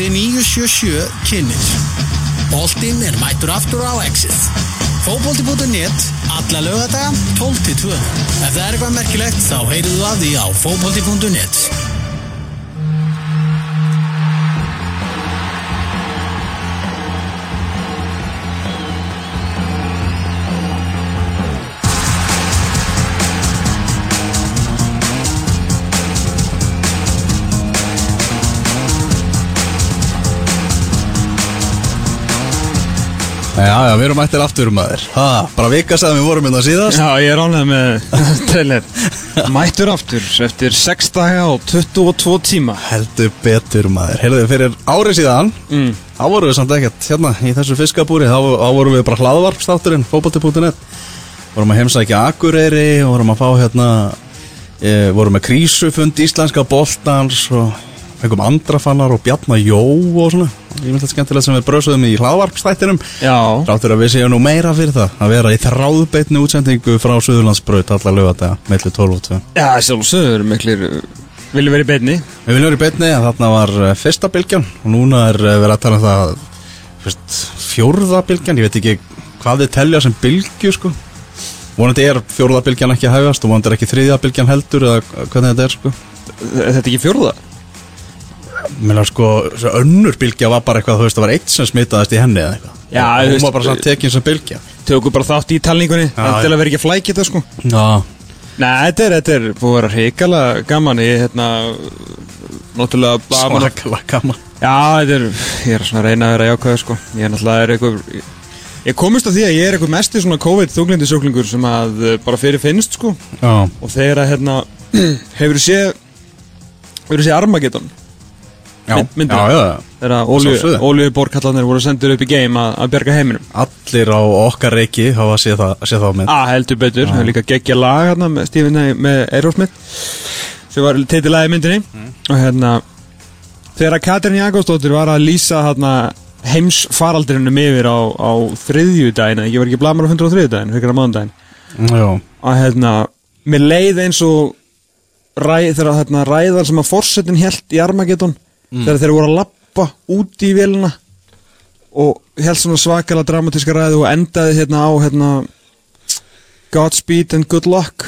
Exi 977 kynir. Boltinn er mættur aftur á Exið. Fóbolti.net, alla lögadaga, 12-2. Ef það er eitthvað merkilegt þá heyrðu að því á fóbolti.net. Já, já, við erum mættir aftur maður. Ha, Bara vika sagðum við vorum hérna síðast. Já, ég er ánlega með trailer. Mættur aftur eftir 6 daga og 22 tíma. Heldur betur maður. Heyrðu, fyrir árið síðan mm. Þá vorum við samt ekkert hérna í þessu fiskabúri. Þá, þá vorum við bara hlaðvarpstátturinn Fóbalti.net Vorum að heimsækja Akureyri og Vorum að fá hérna e, Vorum með krísufund íslenska boltans Og fengum andrafannar og Bjarnar Jó Og svona. Ég myndi þetta skemmtilegt sem við bröðsum í hlaðvarpstættinum Ráttur að við séum nú meira fyrir það Að vera í þráðbeitni útsendingu frá Suðurlandsbraut Alla lögata, melli 12 og 2 já sjálfsögur miklir Vilju verið í beinni. Við viljum verið að þarna var eh, fyrsta bylgjan. Og núna er eh, verið að tala um það fyrst, fjórða bylgjan, ég veit ekki hvað þið telja sem bylgju sko. Vonandi er fjórða bylgjan ekki að hægast og vonandi er ekki þriðja bylgjan heldur eða hvernig þetta er sko. Þetta er ekki fjórða Mér sko, þessi önnur bylgja var bara eitthvað, þú veist, það var eitt sem smitaðist í henni eða eitthvað. Já, þú hún veist, var bara samt tekin sem bylgja. Tökum bara þátt í talningunni Það til að vera ekki flækja þetta sko. Já, Nei, þetta er, þetta er búið að vera hrikala gaman. Ég, hérna Náttúrulega bara svakalega gaman. Já, þetta er, ég er svona að reyna að vera jákvæður sko. Ég er náttúrulega er eitthvað ég, komist að því að ég er eitthvað mesti svona COVID-þunglindisöklingur sem að uh, bara fyrir finnst sko. Já, Og þegar að hérna Hefur séð Hefur séð Armageddon Mynd- já, Þegar olíuborkallanir voru sendur upp í game að, að bjarga heiminum. Allir á okkar reiki hafa séð það, séð það með Ah, heldur betur, það er líka geggja lag hérna með A. með Aerosmith sem var titillagi myndinni. Og hérna þegar að Katrin Jakobsdóttir var að lýsa hérna heimsfaraldrinum yfir á, á þriðjudaginn, ég var ekki blamar á 103 daginn, fyrir mánudaginn. Já, og hérna, mér leið eins og ræ, þegar hérna, ræðan sem að forsetin held í Armageddon þegar þeir voru að lappa út í vélina og held svona svakalega dramatíska ræðu og endaði hérna á hérna Godspeed and good luck.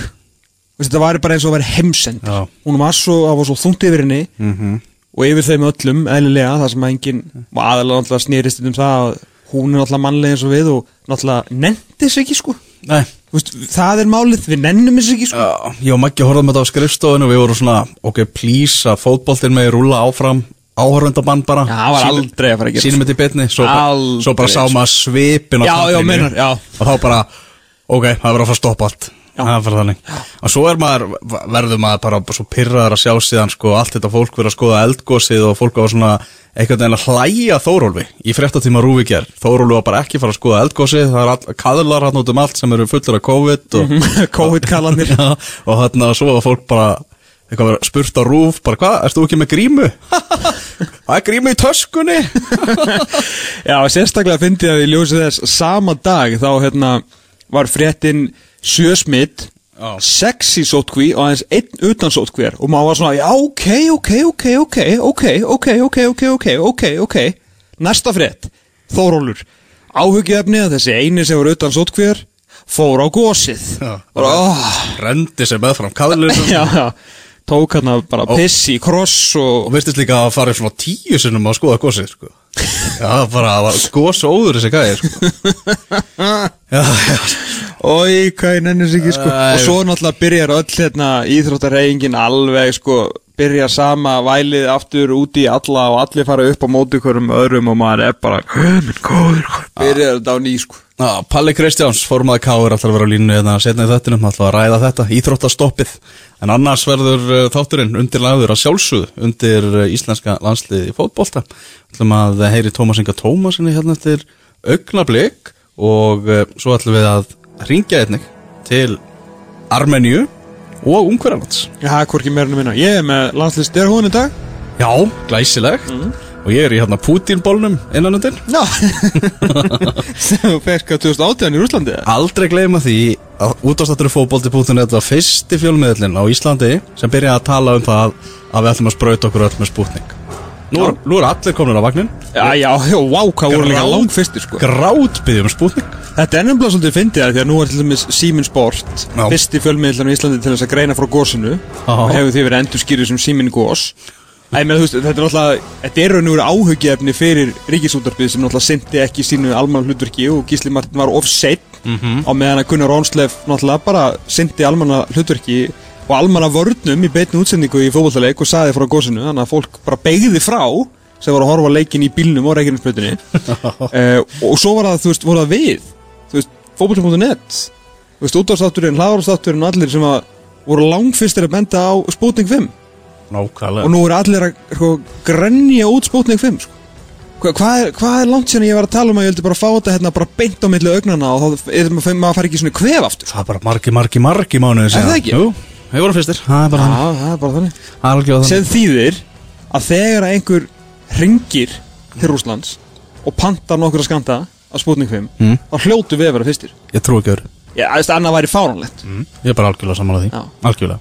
Vist, þetta var bara eins og að vera heimsend. Já. hún var svo, var svo þungt yfir henni mhm. og yfir þeim öllum, eðlilega það sem að enginn, og aðalega snýrist um það að hún er náttúrulega mannlega eins og við og náttúrulega nefndi sig ekki sko. Nei Veist, það er málið, við nennum þessu ekki sko Já, ég og Maggi horfðum þetta á skrifstofinu og við vorum svona, ok, please að fótboltinn með rúla áfram áhörvendabann bara Já, það var aldrei að fara að gera Sýnum þetta í betni, svo, bara- Aldrei, svo bara sá maður svipin á Já, já, tappinu meinar, já. Og þá bara, ok, það verður að fara að stoppa allt. Það er bara þannig. Og svo er maður, verður maður bara svo pyrraður að sjá síðan sko, allt þetta fólk verður að skoða eldgósið og fólk var svona einhvern veginn að hlæja Þórólfi í fréttatíma Rúvi ger Þórólfi var bara ekki að fara að skoða eldgósið það er all, kaðlar hann út um allt sem eru fullir af COVID og, COVID-kallanir Já, og þarna svo var fólk bara eitthvað verið spurt á rúf, bara hvað, erst þú ekki með grímu? Það er grímu í töskunni. Já, sérstaklega fyndi ég að í ljósið þess sama dag þá hérna var fréttin sjö smitt sex í sótkví og aðeins einn utan sótkvér og maður var svona, já, ok, ok, ok, ok, ok, ok, ok, ok, ok, ok, ok, næsta frétt, Þórólur, áhugjefni að þessi eini sem var utan sótkvér fór á gósið. Oh, Rendi sér meðfram kaðlur já, já, tók hérna bara piss í kross og, og virtist líka að fara svona tíu sinnum að skoða gósið sko. Já, bara það var gósóður þessi gæði sko. Ói, hvað ég nenni sér ekki sko. Æ, Og svo náttúrulega byrjar öll hérna Íþróttarheyingin alveg sko Byrjar sama vælið aftur út í alla Og allir fara upp á móti hverjum öðrum Og maður er bara, minn góður Byrjar þetta á ný sko? Já, Palli Kristjáns, formaði Káur alltaf vera á línu hérna setna í þettinum, alltaf að ræða þetta íþróttastoppið, en annars verður uh, þátturinn undirlagður að sjálfsögðu undir uh, íslenska landsliði fótbolta. Ætlum að heyri Tómas Inga Tómasinni hérna eftir augnablík og uh, svo ætlum við að ringja einnig til Armeníu og Ungverjarlands Já, hvorki meira en minna. Ég er með landslið styrhúin í dag? Já, glæsilegt. Og ég er í hérna Putin-bólnum innanundir. Já Sem að 2018 í Rúslandi Aldrei gleyma því að útastáttur fótbolti.net var fyrsti fjölmiðlinn á Íslandi sem byrjaði að tala um það að við ætlum að sprauta okkur öll með spútning Nú, nú er allir komin á vagnin Já, já, já, vá, hvað voru líka Grát- lang fyrstir sko Grátbyðjum spútning Þetta er nefnilega svolítið fyndið að því að nú er til dæmis Símin Sport Já. Fyrsti fjölmiðlan í Íslandi til þess að greina frá gósinu Já. og hefur því verið endur skýrið sem Símin Gós Æ, með, þú veist, þetta er náttúrulega, þetta er raun og veru áhugjefni fyrir ríkisúttarpið sem náttúrulega syndi ekki sínu almanna hlutverki og Gísli Martin var of seitt Mhm. á meðan að Gunnar Rónslef náttúrulega bara syndi almanna hlutverki og almanna vörnum í beitni útsendingu í fótballtaleik og saði frá gósinu þannig að fólk bara beigði frá sem var að horfa leikin í bílnum og reikininsbröðinni uh, og svo var það, þú veist, voru það við þú veist, fótballtaleik.net þú veist, útvarstátturinn, hlaðarstátturinn og allir sem að voru langfyrstir að benda á Sputnik 5 Nákvæmlega. Og nú eru allir að sko, grenja út Sputnik 5 sko. Hva, hvað, er, hvað er langt síðan ég var að tala um að ég vildi bara fá þetta hérna bara beint á milli augnana og þá er maður maður fær ekki svona kvef aftur Það er bara margi, margi, margi mánuði Er það ekki? Jú, við vorum fyrstir. Það er bara Já, þannig. það er bara þannig. Það er algjörða sem þýðir að þegar að einhver ringir til Rúslands og pantar nokkur að skanda að Sputnik 5 Mm. þá hljótu við að vera fyrstir. Ég trú ekki öðru. Já, þú veist, annað væri fáránlegt. Mm. Ég er bara algjörlega sammála því. Já. Algjörlega.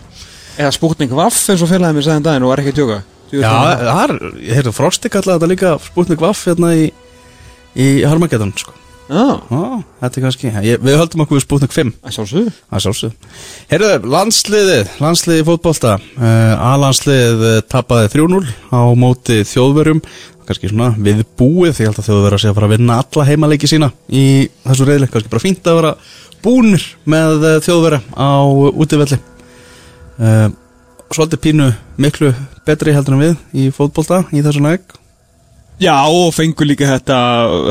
Eða Sputnik Vaff eins og félagið mér sagði en daginn og var ekki að tjóka Já, það. er, ég heyrði Frosti kallaði þetta líka Sputnik Vaff hérna í Í Harmageddon, sko Ó, þetta er kannski ég, Við höldum okkur við Sputnik 5 að sjálfsögðu. Það sjálfsög Heyrðu, landsliðið, landsliðið fótbolta uh, A-landsliðið uh, tapaði 3-0 á móti þjóðverjum. Kannski svona við búið því að þjóðverjar sé að fara að vinna alla heimaleiki sína í þessu reyðleik, kannski bara fínt að vera búnir með uh, þjóðverja á útivelli. Uh, Svolítið pínu miklu betri heldur en við í fótbolta í þessu leik Já, og fengur líka þetta,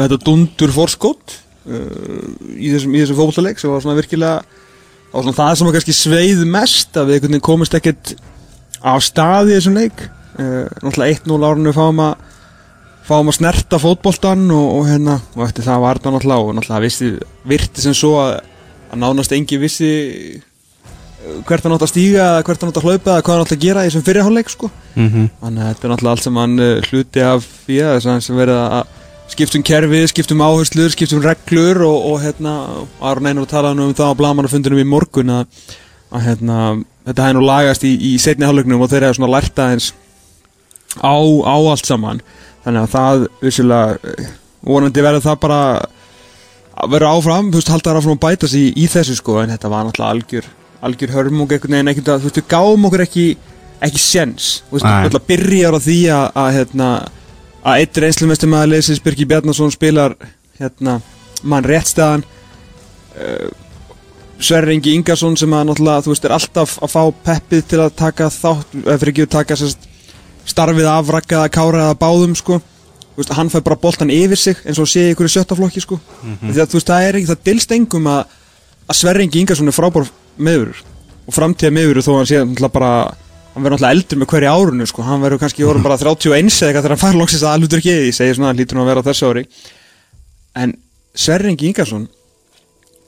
þetta dundur forskot uh, í þessum, þessum fótbollaleik sem var svona virkilega það var svona það sem var kannski sveið mest að við einhvern veginn komist ekkert á stað í þessum leik. Uh, náttúrulega 1-0 árinu fáum að fáum að snerta fótboltan og, og hérna, og eftir það var þetta náttúrulega og náttúrulega vissi, virti sem svo að, að nánast engi vissi hvert hann átt að stíga eða hvert hann átt að hlaupa eða hvað hann átt að gera í þessum fyrirháleik sko mm -hmm. Þannig að þetta er náttúrulega allt sem hann uh, hluti af því að þess að verið að skiptum kerfið, skiptum áherslur, skiptum reglur og, og hérna, Aron Einar talaði nú um það á blamanafundunum í morgun að, að hérna, þetta hefði nú lagast í, í setni hálfleiknum og þeir hefði svona lært aðeins á, á allt saman þannig að það vissulega eh, vonandi verður það bara að vera áfram, þú veist, halda áfram að bæta sig í, í þessu sko, en þetta var náttúrulega algjör algjör hörmung einhvern veginn ekkert að, þú veist, við gáum okkur ekki ekki séns, þú veist, Nei. alltaf byrjar á því að, að hérna, að eitt reynslumestum að leysins Birki Bjarnason spilar hérna, mann réttstæðan. Uh, Sverri Ingi Ingarsson sem að náttúrulega, þú veist, er alltaf að fá peppið til að taka þátt, eða fyrir ekki að taka sérst, starfið afrakka eða kára eða báðum, sko. Þú veist, hann fær bara boltan yfir sig eins og sé í ykkur sjöttaflokki, sko. Því að þú veist, það er ekki, það dilst engum að að Sverri Ingi Ingarsson er frábár meður og framtíða meður þó að hann sé náttúrulega bara hann verður náttúrulega eldur með hverju árunu sko. hann verður kannski orðin bara 31 eða eitthvað þegar hann fær loksist að alveg ekki ég segi svona, hann lítur nú að vera þessu ári en Sverri Ingi Ingarsson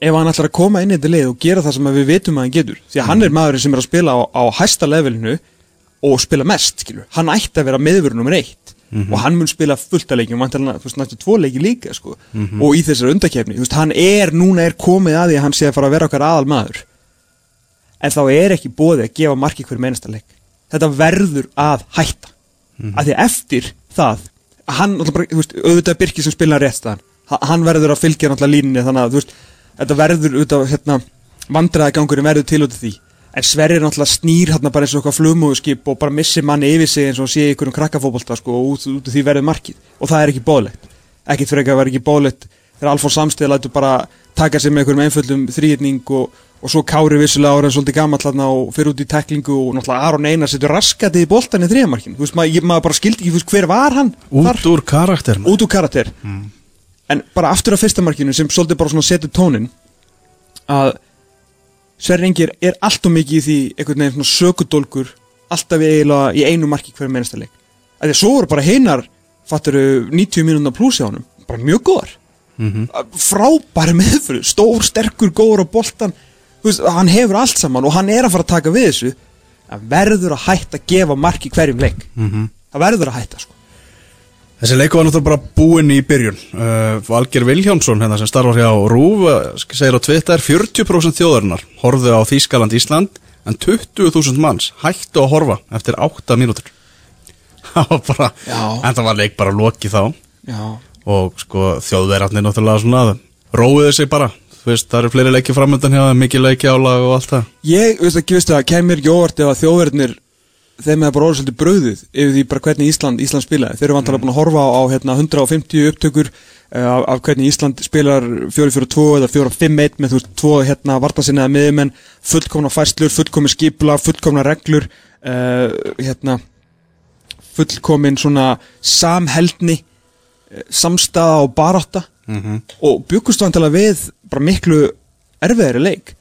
ef hann ætlar að koma inn í þetta lið og gera það sem að við vitum að hann getur því að hann er maðurinn sem er að spila á, á hæsta levelinu og spila mest skilur. hann ætti að vera meðvörun nummer eitt og hann mun spila fullt að þú veist, næstu tvo leiki líka sko. og í þessari undakefni, hann er núna er komið að því að hann sé að fara að vera okkar aðal maður en þá er ekki bóði að gefa marki hver meinasta leik. Þetta verður að hætta. Mm. að því að eftir það hann, bara, veist, auðvitað Birki sem spila rétt staðan, Ha- hann verður að fylgja náttúrulega línunni þannig að veist, þetta verður auðvitað, hérna, vandræða gangurinn verður til út af því. En Sverrir náttúrulega snýr hérna bara eins og okkar flugmóðuskip og bara missir manni yfir sig eins og sé í einhverjum krakkafóbolta sko, og út, út af því verður markið. Og það er ekki bóðlegt ekkert fyrir ekki að vera ekki bóðlegt þegar Alfons Samstæð lætur bara taka sig með einhverjum einföldum þrýðning og, og svo Kári vissulega ára svolítið gamall þarna og fyrir út í teklingu og náttúrulega Aron Einar setur raskatið í boltan í þrýðamarkin þú veist, maður, ég- maður bara skildi þú veist, hver var hann þar? Út úr karakter maður. út úr karakter. En bara aftur af fyrsta markinu sem svolítið bara svona setur tónin að Sverri Engir er allt og mikið í því einhvern veginn svona sökudólkur alltaf eiginlega í einu marki hverju mennsta leik. Að því að svo voru bara hinnar fattur 90 mínúna pluss á honum. Bara mjög góðar. Mhm. frábæri meðfyrir, stór, sterkur, góður á boltan veist, hann hefur allt saman og hann er að fara að taka við þessu. Það verður að hætta að gefa marki hverjum leik. Mhm. það verður að hætta sko. Þessi leiku var náttúrulega bara búinn í byrjun. Uh, Valger Vilhjámsson, hérna sem starfar hjá RÚV, uh, segir á Twitter 40% þjóðarinnar horfðu á Þýskaland Ísland en 20.000 manns hættu að horfa eftir 8 mínútur. Bara, en það var leik bara lokið þá. Já, og sko þjóðverðarnir náttúrulega svona róiðu sig bara, veist, það eru fleiri leiki framöndan hjá þeim, mikið leiki álag og allt það. Ég, veist ekki, veist það, kemur ekki óvart ef að þjóðverðnir þeim hefur bara orðið svolítið brauðið yfir því bara hvernig Ísland, Ísland spilaði. Þeir eru vantarlega búin að horfa á, hérna, 150 upptökur uh, af, af hvernig Ísland spilar 4-4-2 eða 4-5-1 með þú veist, tvo hérna vartasinnaða miðumenn fullkomna fæslur, fullkomin skipula fullkomna reglur uh, hérna fullkomin svona samheldni eh, samstaða og barátta. Og byggust vantilega við bara miklu erfiðari leik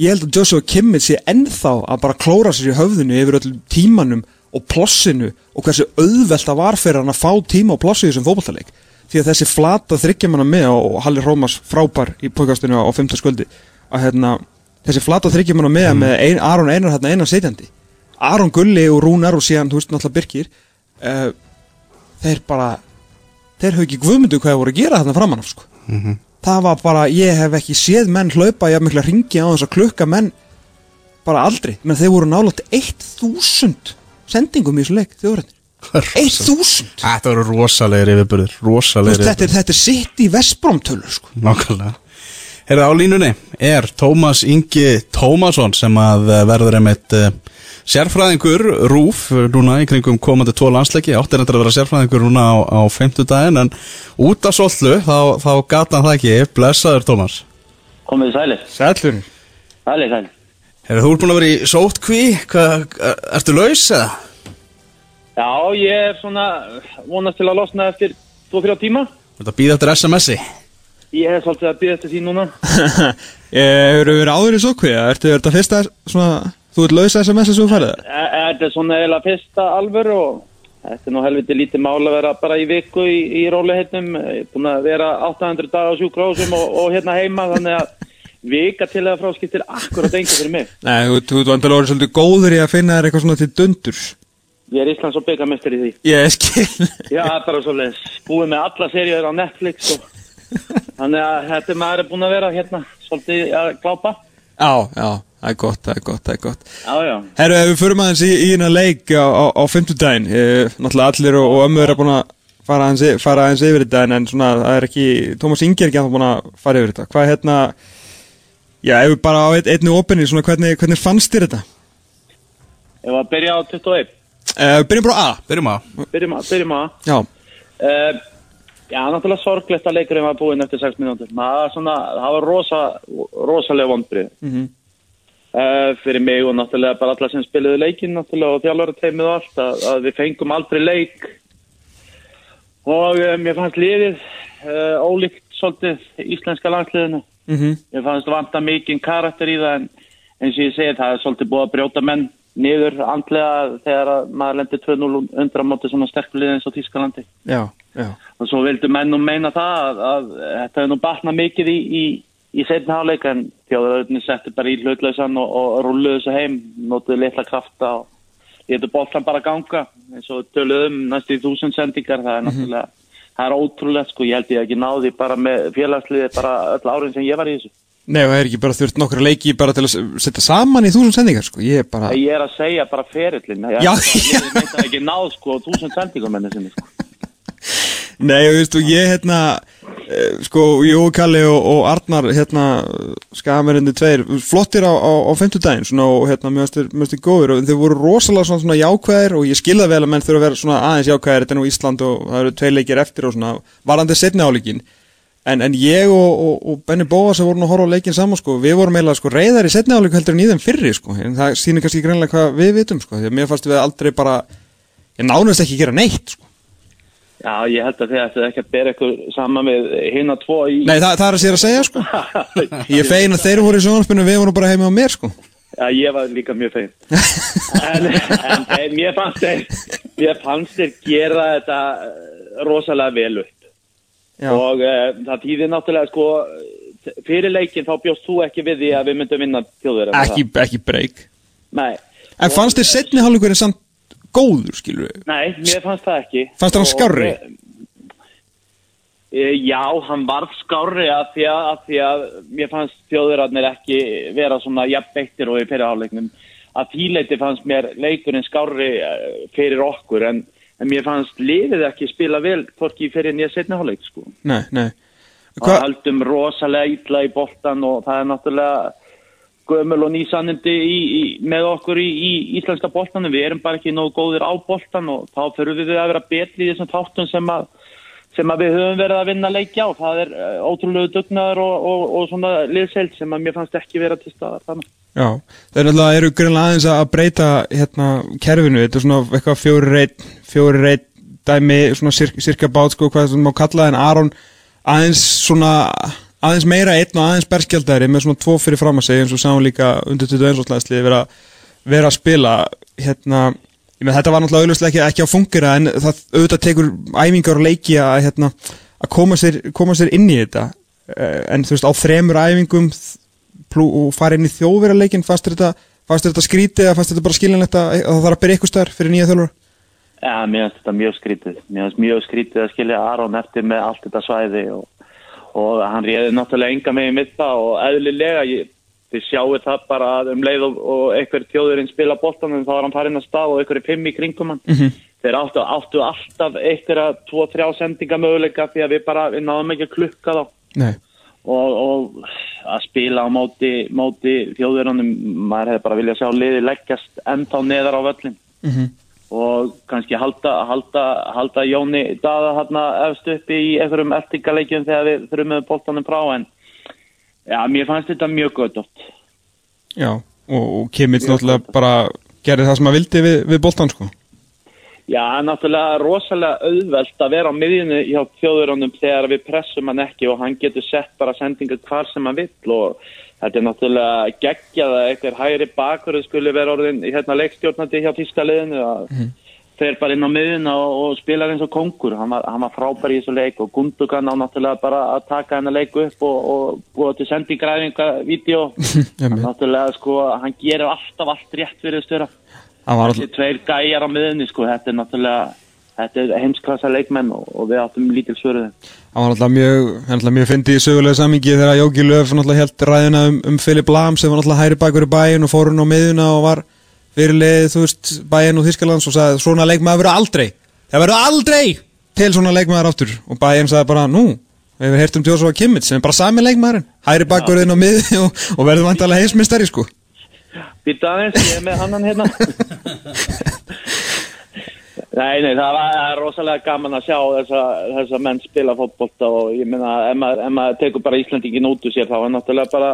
ég held að Joshua Kimmich sé ennþá að bara klóra sér í höfðinu yfir öllum tímanum og plossinu og hversu auðvelt það var fyrir hann að fá tíma og plossi í þessum fótballtaleik því að þessi flata þryggjamanna með og Halli Rómas frábær í podcastinu á 5. sköldi að hérna, þessi flata þryggjamanna með með ein, Aron Einar hérna einan sitjandi Aron Gulli og Rúnar og síðan þú veist náttúrulega Birkir uh, þeir bara þeir höfðu ekki guðmyndu hvað þeir voru að gera þarna framan af sko. Það var bara, ég hef ekki séð menn hlaupa, ég hef mikla ringi á þess að klukka menn bara aldrei, menn þeir voru nálátt 1000 sendingum í þessu leik, þjóðrættir 1000 Þetta voru rosalegir yfirburðir, Þú rosalegir veist, þetta er, þetta er sitt í Vestbrómtölu sko. Nákvæmlega Herra á línunni er Tómas Ingi Tómasson sem að eh, verður einmitt uh, sérfræðingur rúf eh, núna í kringum komandi tvo landsleiki áttir þetta að vera sérfræðingur núna á, á 50 daginn en út af sollu þá, þá gata hann það ekki, blessaður Tómas Komið þið sælir. Sælur Sælir, sælir. Herra þú er búin að vera í sótkví, Hva, ertu laus eða? Já, ég er svona vonast til að losna eftir 2-3 tíma. Þetta býða eftir SMS-i Ég hef svolítið að býða eftir því núna. Hefur verið áður í sókvi Ertu þetta fyrsta svona, Þú ert lausa SMS sem þú færið það? E- Þetta er svona eiginlega fyrsta alvör og þetta er nú helviti lítið mál að vera bara í viku í, í róleheitnum. Ég er búin að vera 800 dagar á sjúkrósum og, og hérna heima þannig að vika til eða frá skiptir akkurat enga fyrir mig. Nei, þú, þú, þú vantilega orðið svolítið góður í að finna þér eitthvað svona til dundurs Ég er Íslands og byggamestur í því. Ég skil Já, það bara svolítið búið með alla seríur á Netflix og þannig að þetta er maður búin að vera hérna svolítið að glápa. Já, já, það er gott, það er gott, það er gott Já, já. Herru, ef við förum aðeins í, í hérna leik á, á, á fimmtudaginn eh, Náttúrulega allir og, og ömmur er búin að fara aðeins, fara aðeins yfir þetta en, en svona, það er ekki, Tómas Ingi er ekki að búin að fara yfir þetta Hvað er hérna, já, ef við bara á ein, einni opinni, svona hvernig, hvernig fannst þér þetta? Ef að byrja á 21. Eh, við byrjum bara á A Byrjum að Byrjum að, byrjum að. Já, Uh, já, náttúrulega sorglegt að leikurinn var búinn eftir 6 mínútur. Maður svona, það var rosa, rosalega vondbrið. Mhm. uh, fyrir mig og náttúrulega bara alla sem spiluðu leikinn og þjálfara teimið og allt að, að við fengum aldrei leik og uh, mér fannst liðið uh, ólíkt svolítið íslenska landsliðinu. mhm, Mér fannst vanta mikinn karakter í það en eins og ég segi það er svolítið búið að brjóta menn niður andlega þegar að maður lendir 2-0 undir á móti svona sterkulið eins og Tískalandi já, já og svo vildu menn nú meina það að, að þetta hefur nú batnað mikið í, í, í setna háleik en þjóðaröðinni settu bara í hlutlausan og, og rulluðu þessu heim notuðu litla krafta og getur boltan bara að ganga eins og töluðum næstu í þúsund sendingar. Það er náttúrulega það er ótrúlega sko, ég held ég ekki náði bara með félagsliði bara öll árin sem ég var í þessu. Nei, og það er ekki bara þurft nokkra leiki bara til að setja saman í þúsund sendingar, sko. Ég er bara ég er að segja bara ferillin ég að ekki náð sko þúsund sendingum menni sinni sko. Nei, og veist, og ég hérna eh, sko, Jó Kalli og, og Arnar hérna, skamerindi tveir flottir á, á, á 50 daginn svona, og hérna, mjög styrir góður og þeir voru rosalega svona, svona jákvæðir og ég skilða vel að menn þurfa að vera svona aðeins jákvæðir þetta er nú Ísland og það eru tvei leikir eftir og svona varandi setni áleikin en, en ég og, og, Benny Bóas voru nú að horfa á leikin saman sko, við vorum eiginlega sko reyðar í setni áleiku heldur en í þeim fyrri sko, en það sýnir kannski greinlega hvað við vitum sko, því að mér fannst við aldrei bara ég nánast ekki gera neitt sko já ég held að þið ættu ekki að bera ykkur saman með hinn að tvo í Nei, það, það er að sér að segja sko Ég fein að þeir voru í sjónarspinu við vorum bara heima á mér sko Já, ég var líka mjög fein. en, en, en mér fannst þeir, mér fannst þeir gera þetta eh, rosalega vel upp. Já, Og uh, það týðir náttúrulega, sko, fyrir leikin þá bjóst þú ekki við því að við myndum vinna þjóður. ekki, ekki breyk Nei. En fannst þér setni hálfleikurinn samt góður, skilur við? Nei, mér fannst það ekki. Fannst þér hann skárri? eh, Já, hann varð skárri að því að, að, því að mér fannst þjóðurarnir ekki vera svona jafnbeittir og í fyrirháleiknum. Að því leiti fannst mér leikurinn skárri eh, fyrir okkur en en mér fannst liðið ekki spila vel hvorki fyrir nýja setni hálfleik sko. Nei, nei og höldum rosalega illa í boltan og það er náttúrulega gömul og nýsannindi með okkur í, í íslenska boltanum. Við erum bara ekki nógu góðir á boltan og þá þurfum við að vera betli í þessum þáttum sem að, sem að við höfum verið að vinna leikja og það er uh, ótrúlegu dugnaður og, og, og svona liðseild sem að mér fannst ekki vera til staðar þannig. Já, það er náttúrulega, eru grunlega aðeins að breyta hérna kerfinu, þetta er svona eitthvað fjóri reyt, fjóri reyt dæmi, svona sirka bát sko, hvað það má kalla en Aron aðeins svona aðeins meira einn og aðeins berskjaldari með svona tvo fyrir fram að segja eins og sáum líka undir 21. slæðsli vera, vera að spila hérna, með þetta var náttúrulega auðvitað ekki, ekki á fungera en það auðvitað tekur æfingar og leiki að, hérna, að koma, sér, koma sér inn í þetta eh, en þú veist á þremur æfingum og fara inn í þjóðveraleikin fannst þetta, þetta skrítið eða fannst þetta bara skiljanlegt að það þarf að byrja ykkur starf fyrir nýja þjálfur? Já, mér finnst þetta mjög skrítið mér finnst mjög skrítið að skilja Aron eftir með allt þetta svæði og og hann réði náttúrulega enga megin við það og eðlilega, ég, þið sjáu það bara að um leið og, og einhver þjóðurinn spila bóttanum þá er hann farin að stað og einhver er pimm í kringum hann. Mm -hmm. Þeir áttu, áttu alltaf einhverja tvo, þrjá sendinga möguleika því að við bara, við náðum ekki að klukka þá. Og, og að spila á móti, móti þjóðurunum, maður hefði bara viljað sjá liði leggjast ennþá neðar á völlin. Mm -hmm og kannski halda, halda, halda Jóni Dada hérna efst uppi í einhverjum eftirgaleikjum þegar við þurfum með bóltanum frá en já, mér fannst þetta mjög gott Já, og, og Kimmich náttúrulega bara gerði það sem að vildi við, við bóltan sko. Já, náttúrulega rosalega auðvelt að vera á miðjunu hjá þjóðurunum þegar við pressum hann ekki og hann getur sett bara sendinga hvar sem hann vill og Þetta er náttúrulega geggjað að eitthvað hægri bakur skulle vera orðin hérna leikstjórnandi hjá tískaliðinu að mm. fer bara inn á miðuna og, og spilar eins og kongur. Hann var, hann var frábær í þessu leik og Gundogan á náttúrulega bara að taka hennar leiku upp og, og búa til sendingræfinga-vídeó. náttúrulega sko, hann gerir alltaf allt rétt fyrir að störa. Þessi tveir gæjar á miðunni sko, þetta er náttúrulega þetta er heimsklassa leikmenn og, og við áttum lítil svöruði. Það var alltaf mjög, mjög fyndið í sögulega samingi þegar Jóki Löf held ræðina um, um Filip Lam sem var alltaf hæri bakur í bæin og fór hún á miðuna og var fyrirlið þú veist bæin og Þískalands og sagði svona leikmaður verður aldrei, það verður aldrei til svona leikmaður áttur og bæin sagði bara nú, við hefum heyrt um Jósóa Kimmit sem er bara sami leikmaðurinn, hæri bakurinn á mið og, og verður vantalega heimsmyndstari sko. Býta aðeins, ég er með annan hérna. Nei, nei, það var rosalega gaman að sjá þessa, þessa menn spila fótbolta og ég minna, ef maður, ef maður tekur bara Íslandingin út úr sér þá er náttúrulega bara,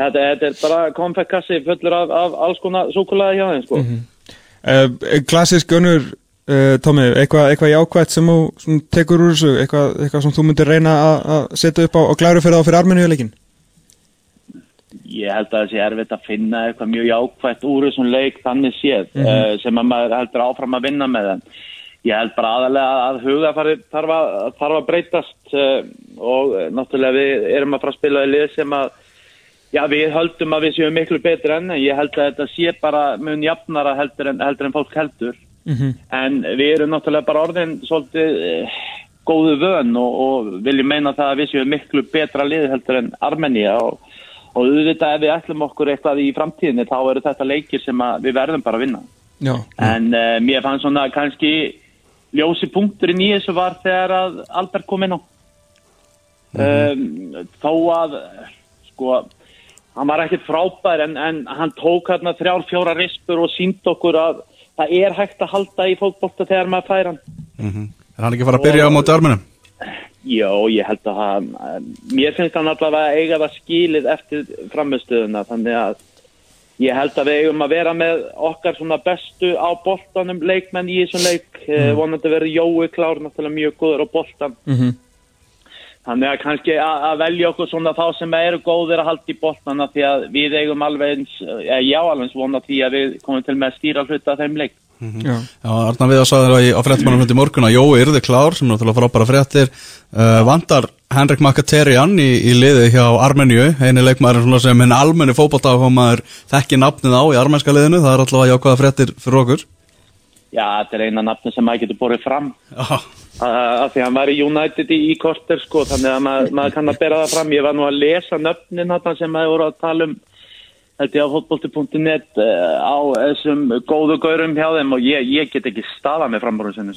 þetta, þetta er bara konfektkassi fullur af, af alls konar súkulæði hjá þeim, sko. Mm -hmm. uh, klassisk önnur, uh, Tómi, eitthvað eitthva jákvægt sem þú tekur úr þessu, eitthvað, eitthvað sem þú myndir reyna að setja upp á, á glæru fyrir á fyrir armenniuleikin? Ég held að það sé erfitt að finna eitthvað mjög jákvægt úr þessum leik þannig séð mm -hmm. sem að maður heldur áfram að vinna með þann ég held bara aðalega að hugafari þarf að, þarf að breytast uh, og náttúrulega við erum að fara að spila í lið sem að já við höldum að við séum miklu betur enn ég held að þetta sé bara mun jafnara heldur en, heldur en fólk heldur mm -hmm. en við erum náttúrulega bara orðin svolítið uh, góðu vön og, og viljum meina það að við séum miklu betra lið heldur en Armenia og og auðvitað ef við ætlum okkur eitthvað í framtíðinni þá eru þetta leikir sem við verðum bara að vinna já, já. en uh, mér fannst svona kannski ljósi punkturinn í þessu var þegar að Albert kom inn á mm -hmm. um, þó að sko hann var ekkert frábær en, en hann tók hérna þrjár fjóra rispur og sínd okkur að það er hægt að halda í fólkbólta þegar maður fær hann mm -hmm. Er hann ekki fara að byrja á móti armunum? Já, ég held að hann, mér finnst hann allavega eiga það skilið eftir framistöðuna, þannig að ég held að við eigum að vera með okkar svona bestu á boltanum leikmenn í þessum leik, mm. vonandi verið Jói klár, náttúrulega mjög góður á boltan. Mm -hmm. Þannig að kannski að, að velja okkur svona þá sem eru góðir að halda í boltana því að við eigum alveg eins, já alveg eins vona því að við komum til með að stýra hluta þeim leik. Mm -hmm. Já, Arna við að sagða á fréttmannum morgun að Jói yrði klár sem náttúrulega frábæra fréttir. Uh, vandar Henrik Makaterian í, í liði hjá Armeníu, eini leikmaður sem henni almenni fókbaltáfamaður þekki nafnið á í armænska liðinu, það er alltaf jákvæða fréttir fyrir okkur. Já, þetta er eina nafni sem maður getur borðið fram af því að hann var í United í, í korter sko, þannig að maður, maður kann að bera það fram. Ég var nú að lesa nöfnin sem maður voru að tala um held ég á fotbolti.net uh, á þessum góðu gaurum hjá þeim og ég, ég get ekki staða með frambúrunnsinu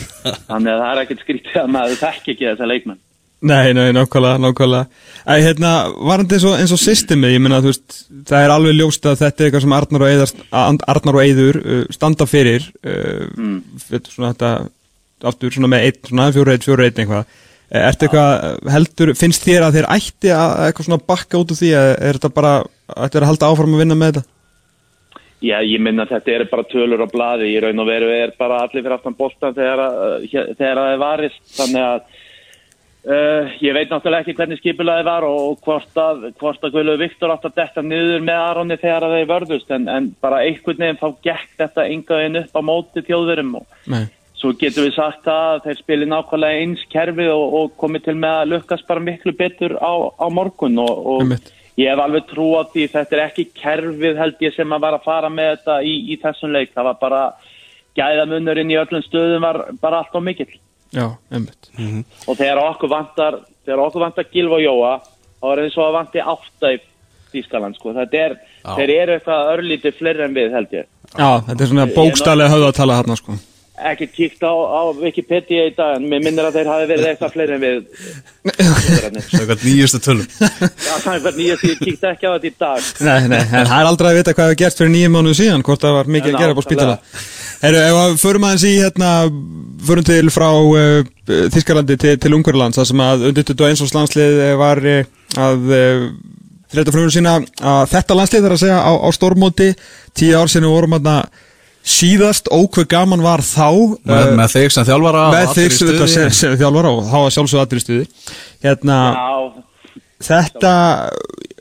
þannig að það er ekkert skrítið að maður þekk ekki þessa leikmenn. Nei, nei, nákvæmlega, nákvæmlega. Æ, hérna, varandi eins og, eins og systemi ég meina, þú veist, það er alveg ljóst að þetta er eitthvað sem Arnar og, Eiður uh, standa fyrir uh, mm. svona þetta aftur svona með einn, svona fjóru einn, fjóru einn eitthvað. Eh, ertu eitthvað heldur, finnst þér að þér ætti að eitthvað svona bakka út úr því að er þetta bara, ætti þér að halda áfram að vinna með þetta? Já, ég minna að þetta er bara tölur á bladi, ég raun og veru er bara allir fyrir aftan bóltan þegar, það er varist, þannig að uh, ég veit náttúrulega ekki hvernig skipulaði var og hvort að, hvort að Guðlu Viktor átt að detta niður með Aronni þegar er vörðust, en, en bara einhvern veginn þá gekk þetta yngaðin upp á móti þjóðverum og Nei Svo getur við sagt að þeir spilir nákvæmlega eins kerfið og, og komið til með að lukkast bara miklu betur á, á morgun og, og ég hef alveg trú á því þetta er ekki kerfið held ég sem að var að fara með þetta í, í þessum leik. Það var bara gæðamunurinn í öllum stöðum var bara allt á mikill. Já, einmitt. Mm -hmm. Og þegar okkur vantar, þegar okkur vantar Gilv og Jóa, þá er það svo að vanti átta í Þískaland sko. Þetta er, þeir eru eitthvað örlítið fleiri en við held ég. Já, þetta er svona bókstallega höfðatala hérna sko ekki kíkt á, á Wikipedia í dag en mér minnir að þeir hafi verið eitthvað fleiri en við eitthvað nýjustu tölum. Já, það er eitthvað nýjustu, ég kíkt ekki á þetta í dag. Nei, nei, en það er aldrei að vita hvað hefur gert fyrir nýjum mánuðu síðan, hvort það var mikið en að gera á spítala. Herru, ef við förum aðeins í hérna, förum til frá uh, Þískarlandi til, til Ungverðlands það sem að undir 21 árs landslið var uh, að uh, þetta frumur sína að þetta landslið þarf að segja á, á stórmóti tíu ár sinni vorum að síðast ókveð gaman var þá með, uh, með þig sem þjálfara með þig sem, sem, sem þjálfara og þá var sjálfsögðu allir í stuði hérna Já. þetta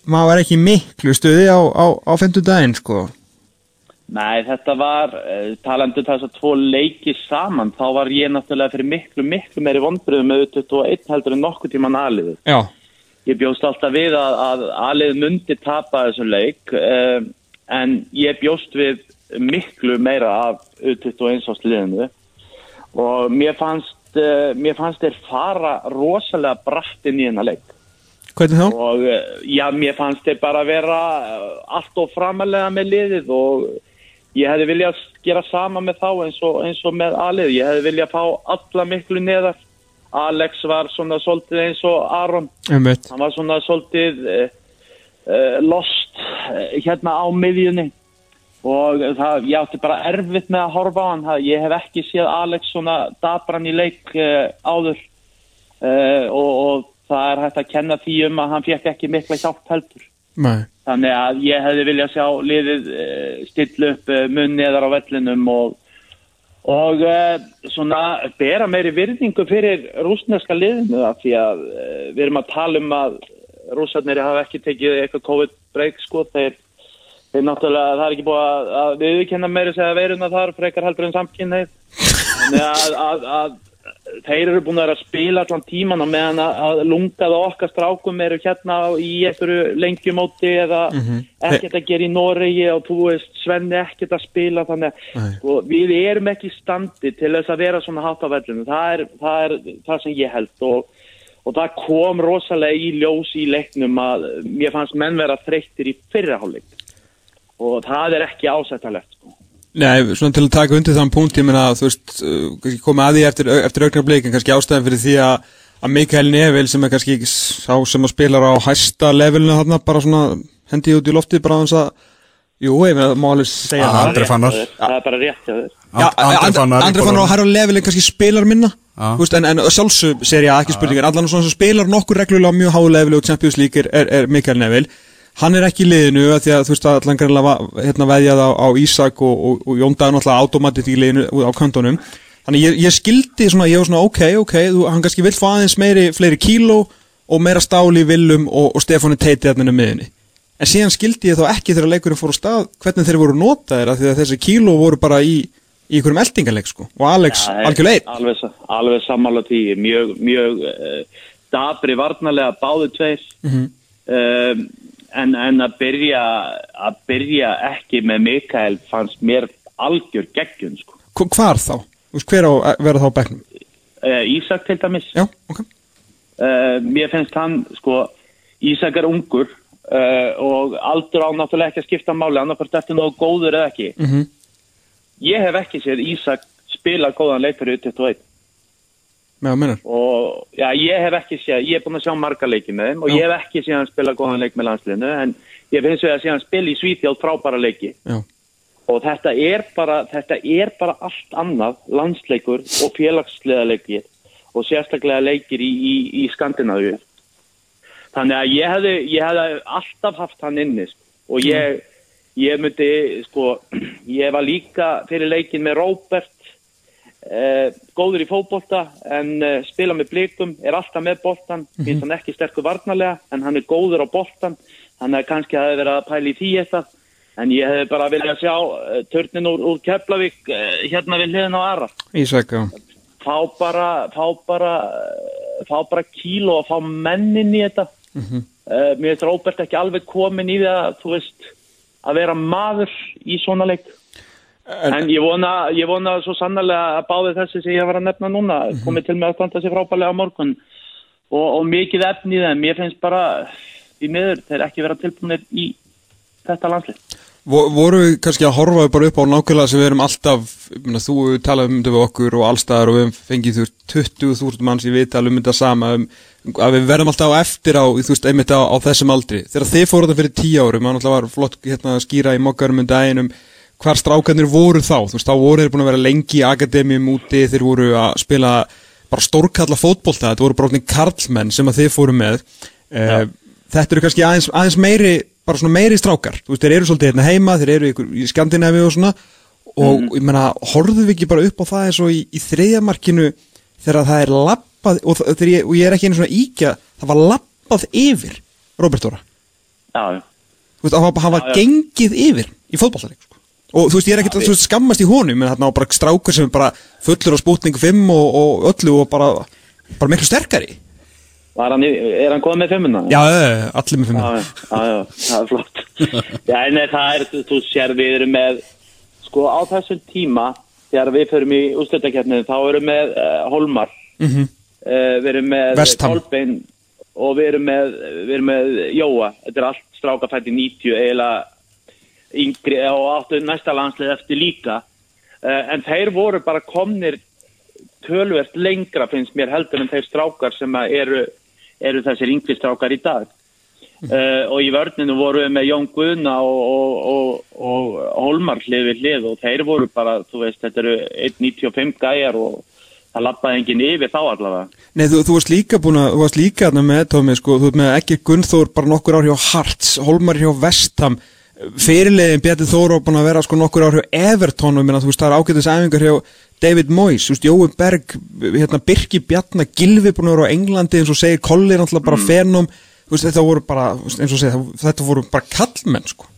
maður er ekki miklu stuði á, á, á 50 daginn sko Nei, þetta var uh, talandu þess að tvo leiki saman þá var ég náttúrulega fyrir miklu, miklu meiri vonbröðum með 21 heldur en nokkuð tíman aðliðu Já. ég bjóst alltaf við að, að aðlið myndi tapa þessum leik uh, en ég bjóst við miklu meira af U21 á sliðinu og mér fannst, uh, mér fannst þeir fara rosalega bratt inn í hennar leik. Hvernig þá? Og uh, já, mér fannst þeir bara vera uh, allt og framalega með liðið og ég hefði viljað gera sama með þá eins og, eins og með aðlið. Ég hefði viljað fá alla miklu neðar. Alex var svona svolítið eins og Aron. Einmitt. Hann var svona svolítið lost hérna á miðjunni og það, ég átti bara erfitt með að horfa á hann. Það, ég hef ekki séð Alex svona dabran í leik uh, áður. Uh, og, og það er hægt að kenna því um að hann fekk ekki mikla hjálp heldur. Nei. þannig að ég hefði viljað sjá liðið uh, stilla upp munni eðar á vellinum og, og svona bera meiri virðingu fyrir rúsneska liðinu það því að við erum að tala um að rúsarnir hafa ekki tekið eitthvað COVID-break sko. Þeir Þeir náttúrulega, það er ekki búið að, að viðkenna meiri segja veiruna þar frekar heldur en samkynneið. Þannig að, að, að þeir eru búin að spila allan tíman og meðan að lungaða okkar strákum eru hérna í einhverju lengjumóti eða mm -hmm. ekkert að gera í Noregi og þú veist Svenni ekkert að spila þannig að sko, við erum ekki standi til þess að vera svona hátt á vellinu. Það er það, er, það sem ég held og, og það kom rosalega í ljós í leiknum að mér fannst menn vera þreyttir í fyrraháleik og það er ekki ásættalegt sko. Nei, svona til að taka undir þann punkt ég menna að þú veist, uh, komið að því eftir, eftir auknar bleikin, kannski ástæðan fyrir því að að Mikael Neville sem er kannski sá sem að spila á hæsta levelinu þarna bara svona hendi út í lofti bara að jú, ég með að máli segja það. Andri Fannar. Það er bara rétt að þau Andri Fannar og Harald Levelin kannski spilar minna. Veist, en, en sjálfsög ser ég að ekki spurningar allan svona sem spilar nokkur reglulega mjög háu leveli og Champions League er, er Mikael Neville hann er ekki í liðinu því að þú veist að allan greinlega hérna, veðjað á, á Ísak og, og, og Jóndaði náttúrulega automatit í liðinu á kantonum. Þannig ég, ég skildi svona, ég var svona ok, ok, þú, hann kannski vill fá aðeins meiri, fleiri kíló og meira stáli í Willum og, og Stefáni Teiti þarna um miðinni en síðan skildi ég þá ekki þegar leikurinn fór á stað hvernig þeir voru notaðir að því að þessi kíló voru bara í í einhverjum eldingaleg sko. Og Alex ja, algjörlega alveg, alveg sammála því. Mjög, mjög uh, dabri varnalega báðu tveir. Mm -hmm. um, en, en að byrja að byrja ekki með Mikael fannst mér algjör geggjun sko. Hvar þá? Hver á að vera þá bæknum? Uh, Ísak til dæmis Já, ok uh, Mér finnst hann sko Ísak er ungur uh, og aldur á náttúrulega ekki að skipta máli annarkvæmst eftir nógu góður eða ekki Mhm. ég hef ekki séð Ísak spila góðan leik fyrir U21 með að minna og já, ég hef ekki séð, ég er búin að sjá marga leiki með þeim og Já. ég hef ekki séð hann spila góðan leik með landsliðinu en ég finnst við að séð hann spila í Svítjáð frábæra leiki. Já, og þetta er bara, þetta er bara allt annað landsleikur og félagslega leikir og sérstaklega leikir í, í, í Skandinavíu. Þannig að ég hefði, ég hefði alltaf haft hann innist og ég, ég myndi sko, ég var líka fyrir leikin með Róbert góður í fótbolta en eh, spila með blikum, er alltaf með boltan finnst hann ekki sterkur varnarlega en hann er góður á boltan þannig að kannski hefði verið að pæla í því eitthvað en ég hefði bara viljað sjá uh, törnin úr, úr Keflavík hérna við hliðin á Ara. Ísak, já. Fá bara fá bara, fá bara kíló og fá mennin í þetta. Uh, mér finnst Róbert ekki alveg komin í það þú veist að vera maður í svona leik en, ég vona, ég vona svo sannlega að báði þessi sem ég var að nefna núna komið til með að standa sér frábælega á morgun. Og, og mikið efni í þeim. Mér finnst bara í miður þeir ekki vera tilbúinir í þetta landslið. Vo- Voru við kannski að horfa bara upp á nákvæmlega sem við erum alltaf, ég meina, þú talaði um þetta við okkur og allstaðar og við fengið þú veist 20.000 manns í viðtal um þetta sama um, að við verðum alltaf á eftir á, þú veist, einmitt á, á þessum aldri. Þegar þið fóruð þetta fyrir tíu árum, alltaf var flott hérna að skýra í mokkarum um daginum hvar strákarnir voru þá, þú veist, þá voru þeir búin að vera lengi í akademíum úti, þeir voru að spila bara stórkalla fótbolta, þetta voru bara orðnir karlmenn sem að þið fóru með. Uh, þetta eru kannski aðeins, aðeins meiri bara svona meiri strákar, þú veist, þeir eru svolítið hérna heima, þeir eru ykkur, í Skandinavi og svona. Og ég meina, horfðu við ekki bara upp á það eins og í, í þriðjamarkinu þegar það er lappað og, þegar ég, og ég er ekki einu svona íkja það var lappað yfir Robert Dóra, Já, þú veist, Já, já. gengið yfir í fótballaleik sko. Og þú veist, ég er ekkert að veist, skammast í honum en þarna á bara strákur sem er bara fullur á spútning 5 og, og öllu og bara bara miklu sterkari hann, í- er hann komið með fimmuna? Já, eh, allir með 5 já, já, já, það er flott. já, nei, það er, þú- sér við erum með, sko á þessum tíma, þegar við förum í úrstöldakefninu, þá erum við með uh, Holmar, mm -hmm. uh, við erum með. Kolbein og við erum með, við erum með Jóa, þetta er allt strákafætt í 90, eiginlega yngri og áttu næsta landslið eftir líka, uh, en þeir voru bara komnir tölvert lengra finnst mér heldur en þeir strákar sem eru, eru þessir yngri strákar í dag. Uh, og í vörninu voru við með Jón Guðna og, og, og, og Holmar hlið við hlið og þeir voru bara, þú veist, þetta eru 1.95 gæjar og það lappaði enginn yfir þá allavega. Nei, þú, þú varst líka búin að, þú varst líka með Tómi, sko, þú ert með ekki Gunnþór bara nokkur ár hjá Hearts, Holmar hjá Vestham, fyrirlegin Bjarni Þóru búin að vera sko nokkur Everton og minna, þú veist, það er ágætis æfingar hjá David Moyes, þú veist, Jói Berg, hérna Birki Bjarna, Gilvi búin að vera á Englandi eins og segir er náttúrulega bara mm. fenum, þú veist, þetta voru bara, eins og segir, þetta voru bara kallmenn, sko.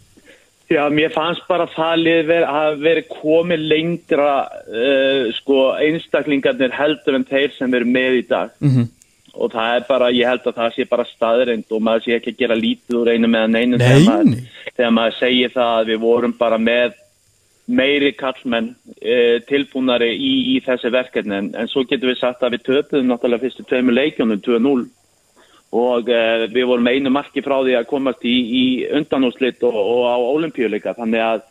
Já, mér fannst bara það ver, að veri komið lengra uh, sko einstaklingarnir heldur en þeir sem eru með í dag Mm -hmm. Og það er bara, ég held að það sé bara staðreind og maður sé ekki að gera lítið úr einu meðan einu Nei, þegar, maður, maður segir það að við vorum bara með meiri kallmenn uh, tilbúnari í, í þessi verkefni. En, en svo getum við sagt að við töpuðum náttúrulega fyrstu tveimur leikjónum 2-0 og uh, við vorum einu marki frá því að komast í, í undanúslit og, og á olimpíuleika þannig að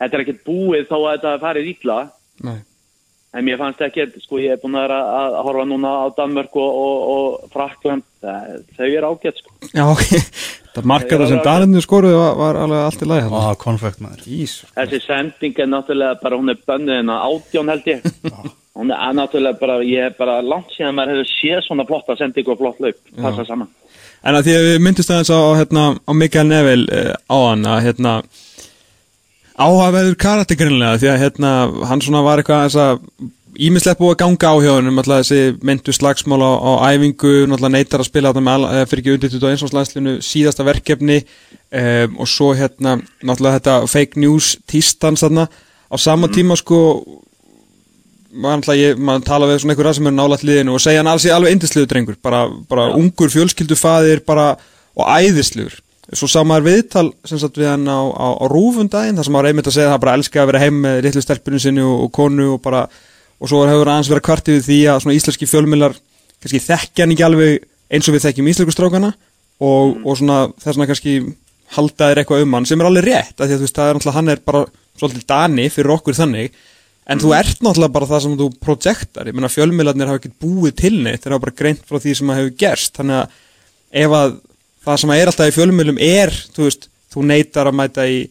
þetta er ekkert búið þó að þetta farið ítla Nei. En mér fannst ekki, sko ég er búin að, vera að horfa núna á Danmörk og, og, og Frakland, þau er ágætt sko. Já, ok, það markaða sem Daninu skoruði var, var alveg allt í lagi Á, hérna. konfekt maður. Ís. þessi sending er náttúrulega bara, hún er bönnuð en að átjón held ég. Hún er náttúrulega bara, ég er bara langt síðan maður hefur séð svona flotta sending og flott laup, passa saman. En að því að við myndist aðeins á, hérna, á Mikael Neville uh, á hann að hérna, áhafaður karakter greinlega því að hérna, hann svona var eitthvað þess að ímislegt búið að ganga á hann alltaf þessi myndu slagsmál á, á æfingu náttúrulega neytar að spila þetta með eh, fyrir ekki undir 21. landslinu síðasta verkefni um, og svo hérna náttúrulega þetta fake news tístans þarna. Á sama tíma sko maður alltaf, ég, maður tala við svona einhverja sem er nálægt liðinu og segja hann alls í alveg indisluðu drengur, bara, bara ungur fjölskyldufaðir bara, og æðisluður svo samaður viðtal sem sagt við hann á, á, á rúfundaginn, þar sem maður einmitt að segja að það bara elska að vera heim með litlu stelpunum sinni og, og konu og bara, og svo hefur aðeins verið kvartið við því að svona íslenski fjölmiðlar kannski þekkja hann ekki alveg eins og við þekkjum íslensku strákana og, og svona þess vegna kannski halda þér eitthvað um hann sem er alveg rétt af því að þú veist, það er náttúrulega, hann er bara svolítið dani fyrir okkur þannig. En þú ert náttúrulega bara það sem þú projektar. Ég meina fjölmiðlarnir hafa ekkert búið til neitt þeir hafa bara greint frá því sem að hefur gerst. Þannig að ef að það sem er alltaf í fjölmiðlum er þú veist, þú neytar að mæta í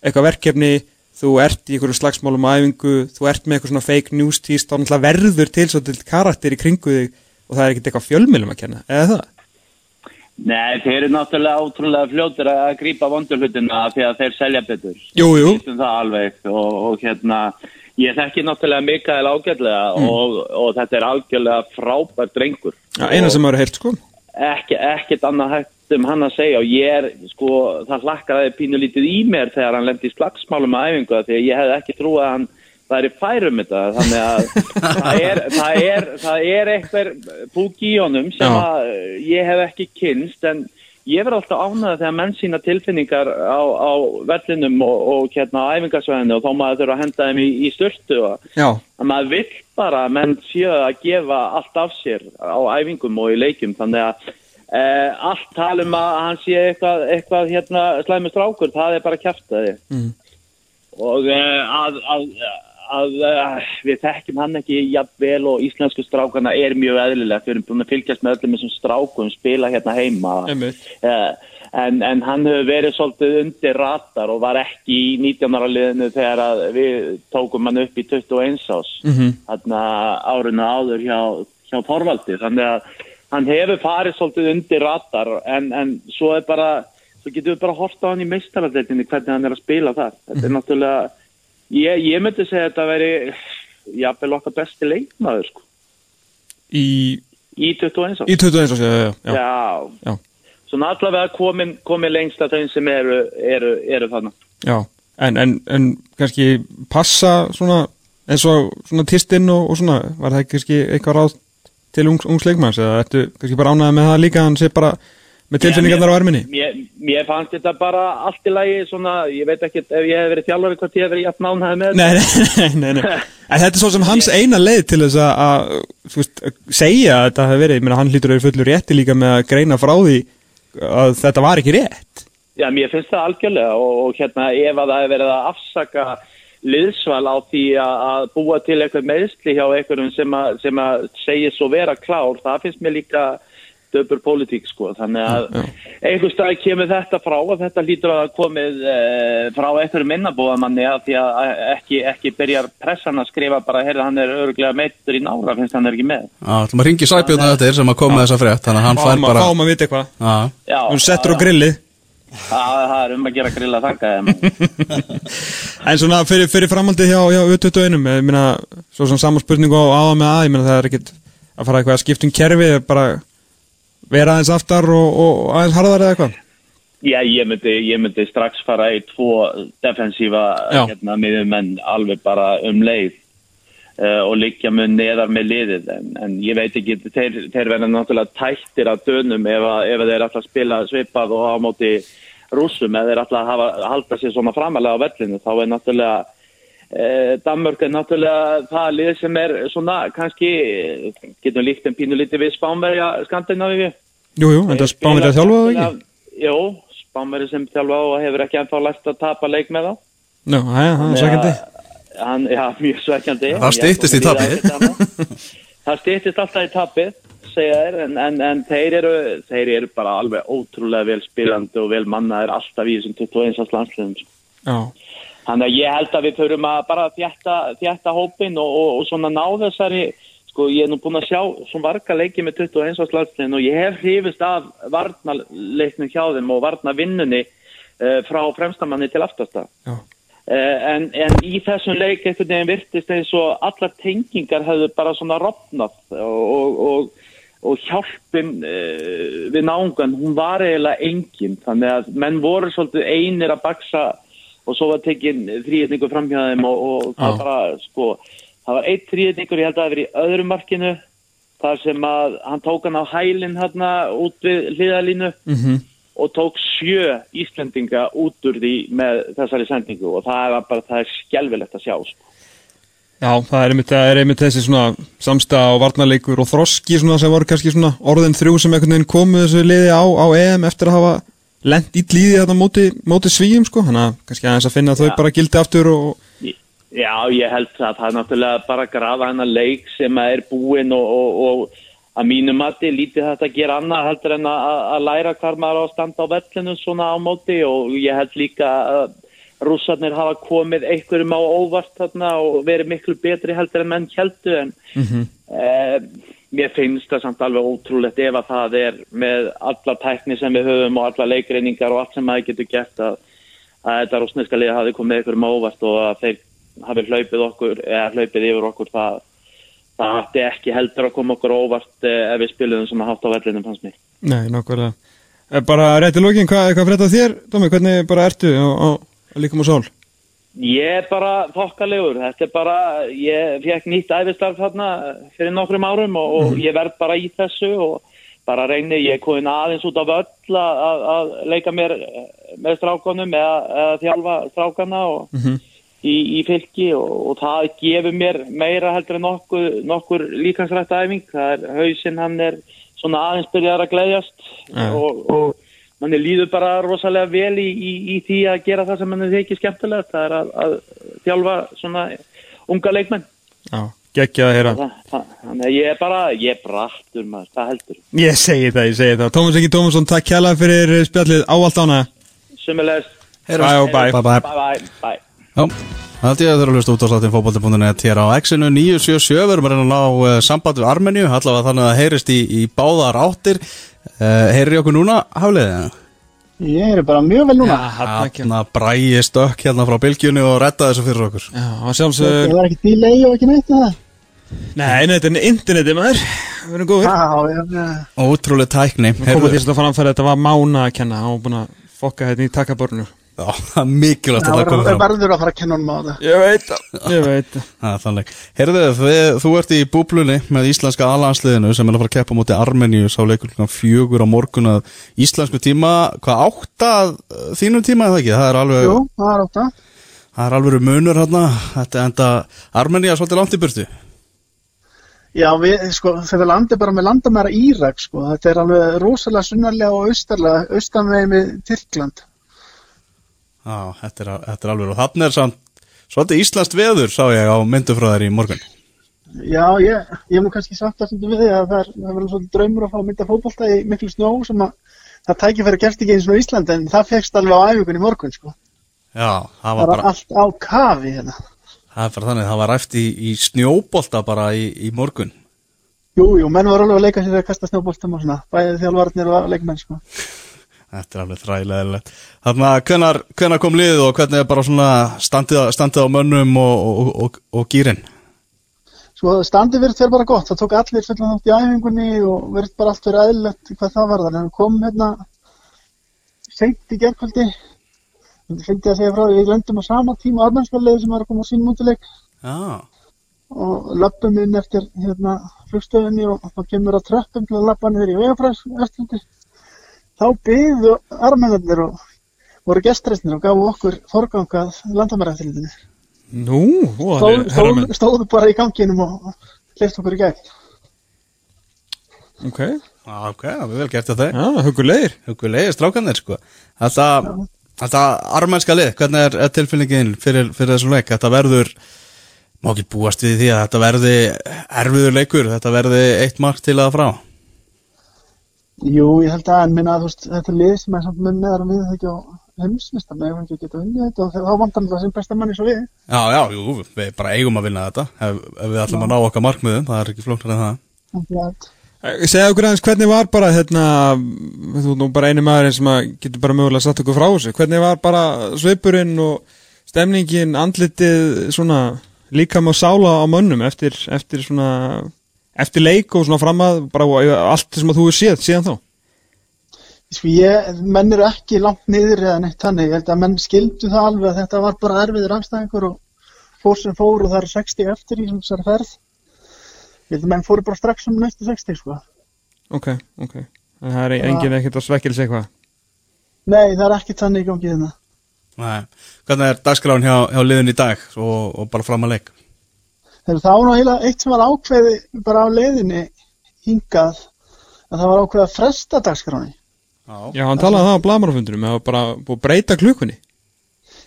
eitthvað verkefni þú ert í einhverjum slagsmálum æfingu þú ert með eitthvað svona fake news tíst þá náttúrulega verður til svolítið karakter í kringu þig og það er ekkert eitthvað fjölmiðlum að kenna eða það? Nei, þeir eru náttúrulega ótrúlega fljótur að grípa vondurhlutina því að þeir selja betur. Jú, jú. Það alveg og, og hérna, ég þekki náttúrulega Mikael ágætlega og, og þetta er algjörlega frábær drengur. Ja, eina sem maður heilt sko Ekki, ekkert annað hægt um hann að segja og ég er, sko, það hlakkaði pínu lítið í mér þegar hann lendi í slagsmálum með æfingu því að ég hefði ekki trúið að hann það er í færum þetta þannig að það er, það er, það er eitthvað búk í honum sem Já. að ég hef ekki kynst en ég verð alltaf ánægða þegar menn sína tilfinningar á, á vellinum og, og hérna á æfingasvæðinu og þá maður þurfa að henda þeim í, í styrtu og að maður vill bara að menn séu að gefa allt af sér á æfingum og í leikjum. Þannig að eh, allt talum að hann sé eitthvað, eitthvað hérna slæmur strákur, það er bara kjæftæði Mm. og eh, að, að, að eh, við þekkjum hann ekki jafnvel og íslensku strákarna er mjög eðlilegt, við erum búin að fylgjast með öllum þessum strákum spila hérna heima. Eh, en, en hann hefur verið svolítið undir ratar og var ekki í 19. ára liðinu þegar að við tókum hann upp í 21 ás Mhm. þarna árinu áður hjá, hjá Þorvaldi þannig að hann hefur farið svolítið undir ratar en, en svo er bara svo getum við bara horta á hann í meistaradeildinni hvernig hann er að spila þar þetta er náttúrulega ég, ég myndi segja að þetta veri jafnvel okkar besti leikmaður sko, í, í 21 ás í 21 árs, já, já, já, já. já, svona allavega komin, komin lengst að þeim sem eru, eru, eru þannig já. En, en, en kannski passa svona eins og svona tistinn og, og svona var það kannski eitthvað ráð til ungs, ungs leikmanns eða ertu kannski bara ánægða með það líka hann sé bara með tilfinningarnar á erminni mér, mér fannst þetta bara allt í lagi svona, ég veit ekki ef ég hef verið þjálfari hvort ég hef verið jafn ánæði með Nei, nei, nei, nei. En þetta er svo sem hans eina leið til þess að, segja að þetta hefur verið, ég meina hann hlýtur að vera fullur rétti líka með að greina frá því að þetta var ekki rétt. Já, mér finnst það algjörlega og, og hérna ef að það er verið að afsaka liðsval á því að, búa til eitthvað meðsli hjá einhverjum sem að, sem að segja svo vera klár, það finnst mér líka döpur pólitík sko, þannig að einhver stað kemur þetta frá og þetta lítur að komið e, frá einhverjum innabúðamanni að því að ekki, ekki byrjar pressan að skrifa bara, heyrðu hann er öruglega meittur í nára, finnst hann er ekki með. Já, ætlum að ringi Sæbjörn að þetta er sem að koma með þessa frétt Þannig að hann fær að, bara fáum að vita eitthvað. Hún settur á já, grillið. Það það er um að gera grilla þakka þeim. En svona fyrir, fyrir framhaldið hjá, hjá U21, ég meina, svo sem saman spurningu á á með að, ég meina það er ekkit að fara eitthvað að skipta um kerfi, það er bara vera aðeins aftar og, og aðeins harðar eða eitthvað. Já, ég myndi, ég myndi strax fara í tvo defensífa hérna, miðumenn alveg bara um leið uh, og liggja mun neðar með liðið. En, en ég veit ekki, þeir, þeir verða náttúrulega tættir af dönum ef, að, ef að þeir að spila svipað og á móti rússum. Ef þeir að hafa, halda sér svona framalega á vellinu þá er náttúrulega Danmörk er náttúrulega það lið sem er svona kannski getum líkt en pínu lítið við Spánverja Skandinavíu Jú, jú, en það spámið að þjálfa það ekki? Jú, Spánveri sem þjálfa og hefur ekki ennþá lært að tapa leik með þá. Já, hæja, það er svekkandi. Hann, já, mjög svekkjandi. Það styttist í tapið. það styttist alltaf í tapið, segja þeir, en, en, en þeir, eru, þeir eru bara alveg ótrúlega vel spilandi og vel mannaðir alltaf í þessum 21. landsliðum. Já, Þannig að ég held að við þurfum að bara þjætta, þjætta hópin og, og, og svona ná þessari, sko ég er nú búin að sjá svona varga leiki með 21. landsliðin og ég hef hrifist af varnarleiknum hjá þeim og varnavinnunni uh, frá fremstamanni til aftasta. já, Uh, en, en í þessum leik einhvern veginn virtist eins og allar tengingar hefðu bara svona rofnað og, og, og hjálpin uh, við náungan, hún var eiginlega engin, þannig að menn voru svolítið einir að baksa og svo var tekin þrýðningur framhjáðum og, og það bara, sko það var eitt þrýðningur, ég held að það verið í öðru markinu þar sem að hann tók hann á hælinn hérna út við hliðalínu mhm, og tók sjö Íslendinga út úr því með þessari sendingu. Og það er bara, það er skjálfilegt að sjá sko. Já, það er einmitt, það er einmitt þessi svona samstæða og varnarleikur og þroski svona sem voru kannski svona orðin þrjú sem einhvern veginn komu þessu liði á, á EM eftir að hafa lent í líði þetta móti, móti svíum sko, þannig að kannski aðeins að finna að þau bara gildi aftur og Já, ég held að það er náttúrulega bara að grafa hennar leik sem að er búinn og, og, og að mínu mati lítið þetta að gera annað heldur en að, að læra hvar maður á að standa á vellinu svona á móti og ég held líka að rússarnir hafa komið einhverjum á óvart þarna og verið miklu betri heldur en menn heldu en eh, mér finnst það samt alveg ótrúlegt ef að það er með alla tækni sem við höfum og alla leikreiningar og allt sem maður getur gert að, að þetta rússneska liða hafi komið á óvart og að þeir hafi hlaupið okkur eða hlaupið yfir okkur það það ætti ekki heldur að koma okkur á óvart eh, ef við spilum sem að hátt á vellinum fannst mér. Nei, nákvæmlega. Eh, Bara rétt í lókin, hvað, hvað frétta þér, Dómi, hvernig bara ertu á, á, á líkum og sál? Ég er bara þokkalegur, þetta er bara, ég fekk nýtt æfistarf þarna fyrir nokkrum árum og, og ég verð bara í þessu og bara reyni, ég er komin aðeins út af öll að, að, leika mér eh, með strákonum eða, þjálfa strákana og í, í fylki og, og það gefur mér meira heldur en nokkur, nokkur líkansrætt æfing, það er hausinn hann er svona aðeins byrjar að gleðjast Ja. og, og manni líður bara rosalega vel í, í, í því að gera það sem manni þykir skemmtilegt. Það er að, að þjálfa svona unga leikmenn. Já, geggja að heyra. Það, það, þannig að ég er bara, ég er brattur maður, það heldur? Ég segi það, ég segi það. Tómas Ekki Tómasson, takk kjalla fyrir spjallið. Áallt ána Sumulegst, Bye og bye. Bye bye bye bye, bye Já, það ég að þurfa að hlusta út á sláttinn fótbolti.net hér á X-inu 977, við erum að reyna að ná uh, samband við Armeníu, allavega þannig að það heyrist í, í báðar áttir uh, Heyrir í okkur núna, hafliðið? Ég er bara mjög vel núna. Þarna bræði stökk hérna frá bylgjunni og redda þessu fyrir okkur Já, og Það var ekki delay og ekki neitt það. Nei, nei, þetta er internetið maður Við erum góður Já, já, já. Ótrúlega tækni Við komum því að framfæra þetta var mána að kenna Hann var búin að fokka hérna í takaborinu Já, það er mikilvægt að það komið Það fram verður að fara að kenna honum á það. Ég veit það Ég veit það Það er þannig. Heyrðu, þið, þú ert í búblunni með íslenska alansliðinu sem er að fara að keppa mútið Armeníu sá leikur klukkan fjögur á morgun að íslensku tíma, hvað átta að, þínum tíma eða ekki? Það er alveg, Jú, það er átt að. það er alveg munur hérna, þetta er enda Armeníu er svolítið langt í burtu. Já, við, sko, þegar við landið bara með landamæra Írak, sko, þetta er alveg rosalega sunnarlega og austarlega, austanvegi með Tyrkland. Já, þetta er, þetta er alveg og þarna er samt svolítið íslenskt veður sá ég á myndufröðar í morgun. Já, ég, ég nú kannski sagt sem við því að það er, það verður svolítið draumur að fá að mynda fótbolta í miklu snjó sem að það tækifæri gerst ekki eins og í Íslandi en það fegst alveg á æfingunni í morgun, sko. Já, það Það var var bara, allt á kafi hérna. það er bara þannig, það var ræft í, í snjóbolta bara í, í morgun. Jú, jú, menn var alveg að leika sér að kasta snjóboltum og svona, bæðið þjálfarnir og leikmenn, sko. Þetta er alveg þræðilega Þannig að hvenar, hvenar kom liðið og hvernig er bara svona standið, standið á mönnum og, og, og, og gýrin? Sko, standið verið fyrir bara gott, það tók allir fullan þátt í æfingunni og verið bara allt fyrir eðlilegt hvað það var. En við komum hérna seint í gerðkvöldi finnst ég að segja frá við glendum á sama tíma aðmennskvæðlega sem var að koma á sínum útileik. Já, og löpum inn eftir hérna flugstöðinni og þá kemur að tröppum til að lappa niður í vegafræs eftir þá byggðu armennarnir og voru gestreisnir og gafu okkur forgangað landamæraeftirlitinu. Nú, það stóð, er stóð, stóðu bara í ganginum og hleyft okkur í gegn Ok, Já, ok, það er vel gert að þeir já, hugulegir Hugulegir strákanir sko. Þetta, þetta armænska lið, hvernig er, er tilfinningin fyrir, fyrir þessum leik? Þetta verður, má ekki búast við því að þetta verði erfiður leikur Þetta verði eitt mark til að frá Jú, ég held að en minna að þú veist, þetta lið sem er samt mun neðar en við það ekki á heimsmista með ef ekki geta unnið þetta og þá vantar það sem besta manni svo við Já, já, jú, við bara eigum að vinna þetta Ef, ef við ætlum að ná okkar markmiðum, það er ekki flóknar en það. Þannig að Segja okkur aðeins hvernig var bara hérna, þú nú bara eini maðurinn sem að getur bara mögulega satt okkur frá þessu. Hvernig var bara svipurinn og stemningin, andlitið svona líka með sála á mönnum eftir, eftir svona eftir leik og svona fram að bara allt sem að þú er séð síðan þá Sko ég, menn eru ekki langt niður eða neitt þannig, ég held að menn skildu það alveg að þetta var bara erfiður afstæðingur og fór sem fór og það eru 60 eftir í þessari ferð ég held að menn fóru bara strax um næstu 60 sko Ok, ok en það er enginn ekkert að svekkils eitthvað Nei, það er ekki þannig í gangi hérna. þetta Nei. Hvernig er dagskráin hjá, hjá liðin í dag og, og bara fram að leik? Þegar það var nú heila eitt sem var ákveði bara á leiðinni hingað að það var ákveði að fresta dagskráni. Já, hann talaði um það á blamarafundunum Það var bara búið að breyta klukkunni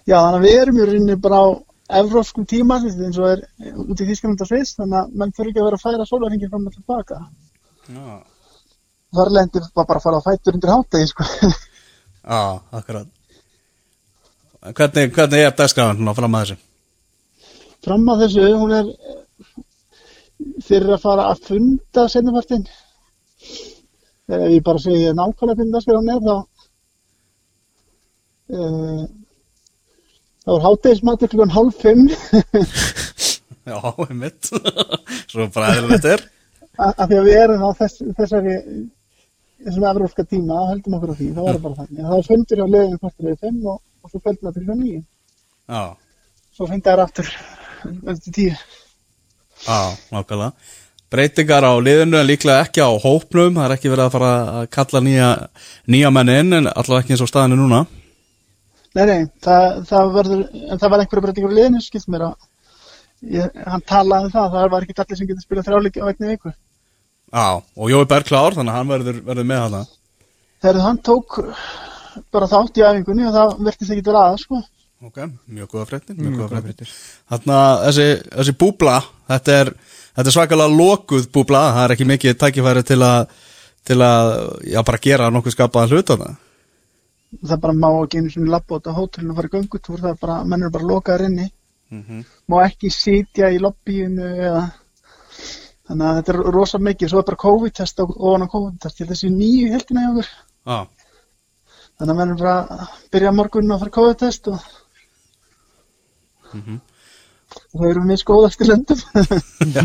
Já, þannig að við erum í rauninni bara á evróskum tíma eins og er út í Þísklanda og Sviss þannig að mann fyrir ekki að vera að færa sólarhingin fram og tilbaka. Já, Þar lendi var bara að fara að fætur undir hátegi sko. Já, akkurat Hvernig, hvernig er dagskráin svona fram að þessu? Fram að þessu, hún er fyrir að fara að funda setnapartinn ef ég bara segi nákvæmlega funda skil hann er þá uh, þá er hátegismatur klukkan hálf fimm. Já, einmitt. Svo bara eðlilegt er. Af því að við erum á þess, þessari þessum evrópska tíma, þá höldum okkur á því, þá það bara þannig. Er fundur hjá leiðin kvartur við fimm og, og svo kvöldum það til klukkan níu. Já, Svo fundar það aftur eftir tíu. já, nákvæmlega Breytingar á liðinu en líklega ekki á hópnum Það er ekki verið að fara að kalla nýja, nýja menn inn en allavega ekki eins og staðinu núna Nei, nei, það, það verður, en það var einhverja breytingar í liðinu, skilt mér að ég, hann talaði um það, það var ekki allir sem getur spilað þrjáleiki á einni viku. Já, og Jói Berg klár þannig að hann verður, verður með hana Þegar hann tók bara þátt í æfingunni og það verðist ekki vera aða, sko. Ok, mjög góða fréttir, mjög góða fréttir. Þannig að þessi, þessi búbla, þetta er, þetta er svakalega lokuð búbla, það er ekki mikið tækifæri til að, til að, já, bara gera nokkuð skapaðan hlut á það. Það bara má ekki einu labba út á hótelinu og fara í göngutúr, það er bara, menn er bara lokaður inni. Má ekki sitja í lobbyinu eða, þannig að þetta er rosa mikið, svo er bara COVID-test og ofan á COVID-test, þessi nýju heldina hjá okkur. Já, Þannig að menn er bara að byrja á morgun og fara í COVID-test og það eru mjög skóðast í löndum. já,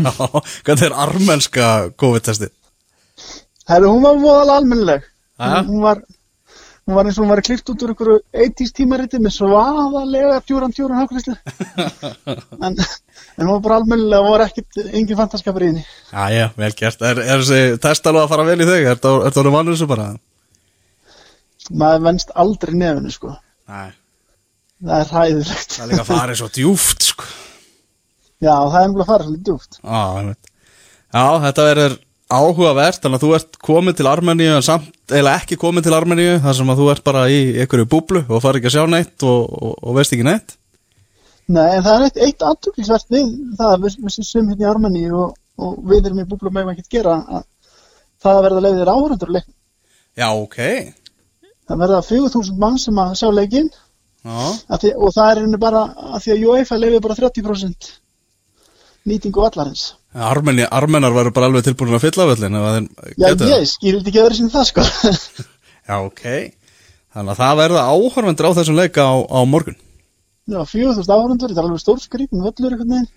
hvað er armenska COVID-testið? Herru, hún var voðalega almennileg. Hún var, hún var eins og hún var klift út úr einhverju 80s tímariti með svaðalega djúran djúran hafkvæslu. en, en hún var bara almennileg og var ekkit, engin fantaskapur í henni. Já, já, vel gert. Er, er þessi test alveg að fara vel í þig? Er það orðið vanur þessu bara? Maður venst aldrei nefnu, sko. Nei, Það er hræðilegt. það er líka að fara svo djúft, sko. Já, það er umlega að fara svolítið djúpt. Já. Já, þetta verður áhugavert, þannig að þú ert komin til Armeníu eiginlega ekki komin til Armeníu þar sem að þú ert bara í einhverju búblu og fara ekki að sjá neitt og, og, og veist ekki neitt. Nei, en það er eitt, eitt aðtöklisvert við það að við, við sem hérna í Armani og, og við erum í búblum með ekki gera að það að verða leiðir leik. Já, ok. Það verða 4.000 mann sem að sjá leikinn Já, að því, og það er henni bara að því að UEFA leiði bara 30% nýtingu vallarins. Armeni, Armenar verður bara alveg tilbúin að fylla völlin að Já, ég skildi ekki öðru sinni það sko. Já, ok. Þannig að það verða áhorfendur á þessum leika á, á morgun. Já, 4.000 áhörundur, þetta er alveg stórskrýpin völlur einhvern veginn.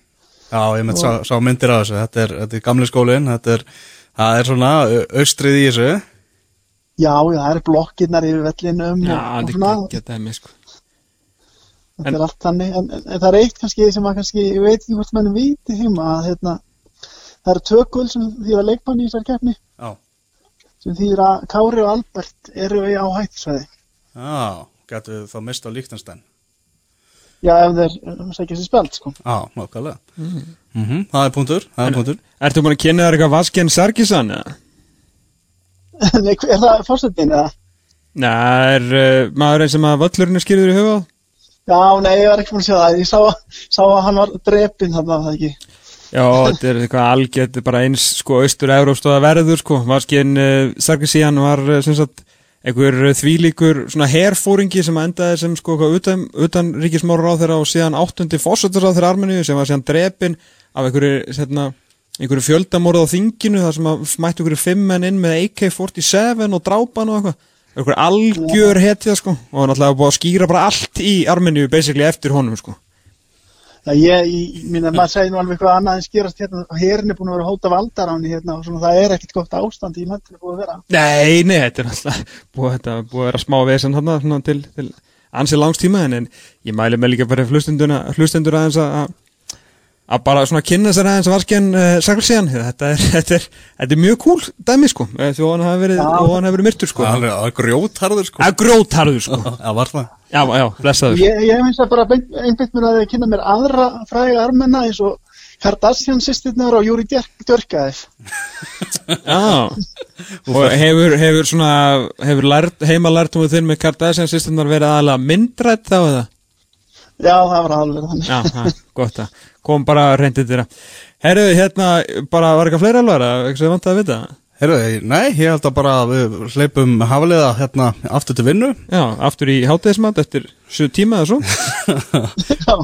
Já, ég með sá, sá myndir af þessu. Þetta er, þetta er gamli skólinn, þetta er, það er svona austrið í þessu. Já, já, það eru blokkirnar yfir vellinum Já, þetta svona, er ekki dæmi sko þetta er allt þannig, en, en, en það er eitt kannski sem að kannski, ég veit ekki hvort mennum viti því að hérna, það eru tvö gul sem þýra leikmann í þessari keppni Já. sem þýra Kári og Albert eru í á hættisvæði. Já, getur við þá mist á Líktenstein. Já, ef þeir sækja sér spjald, sko. Já, nákvæmlega. Mm. Það er punktur, það er punktur. Ertu búin að kynna þér eitthvað Vasken Sarkisan eða? Nei, er það fórsetin eða? Nei, er uh, maðurinn sem að völlurinn er skýrður í huga á? Já, nei, ég var ekki búin að sjá það. Ég sá, sá að hann var drepinn þarna, var það ekki. Já, þetta er eitthvað algjört, bara eins sko austur-európstóða verður sko Vasken uh, Sarkisian var uh, sem sagt einhver uh, þvílíkur svona herfóringi sem endaði sem sko utan, utan ríkismáru á þeirra og síðan áttundi fósættur á þeirra Armeníu sem var síðan drepin af einhverju hérna, einhverju fjöldamorð á þinginu þar sem að mættu einhverju fimm menn inn með AK-47 og drápan og eitthvað einhverju algjör hetja sko. Og náttúrulega búið að skýra bara allt í Armeníu basically eftir honum sko. Já, ég, ég minna, maður segir nú alveg eitthvað annað en skýrast hérna. Og herin er búin að vera hóta valdaráni hérna og svona, það er ekkert gott ástand í landinu búið að vera. Nei, nei, þetta er náttúrulega búið, þetta, búið að vera smá vesen þarna svona, til, til ansi langs tíma en, en ég mæli mig líka bara hlustendur hlustendur aðeins að að- bara svona kynna sér aðeins að varskjan uh, saklsíðan, þetta er, þetta, er, þetta er mjög cool dæmi sko, eh, þó hann hafi verið, verið myrtur sko. Það er það grjótharður, sko. Það er grótharður sko. Já, var það. Já, já, blessaður. Ég, ég finnst að bara einbeitt mér að kynna mér aðra fræga armenna eins og Kardashian sýstirnar og Júri Djörkaðir Já. Og hefur, hefur svona hefur lært, heima lært um þinn með Kardashian sýstunar verið aðalega myndrætt þá eða? Já, það var alveg þannig. Já, ha, gott að kom bara reyndið þér Herru, hérna, bara var eitthvað fleira alvar að eitthvað vant að vita? Herru, nei, ég held að bara við hleypum hafaliða hérna aftur til vinnu. Já, aftur í hátegismat eftir 7 tíma eða svo. Já,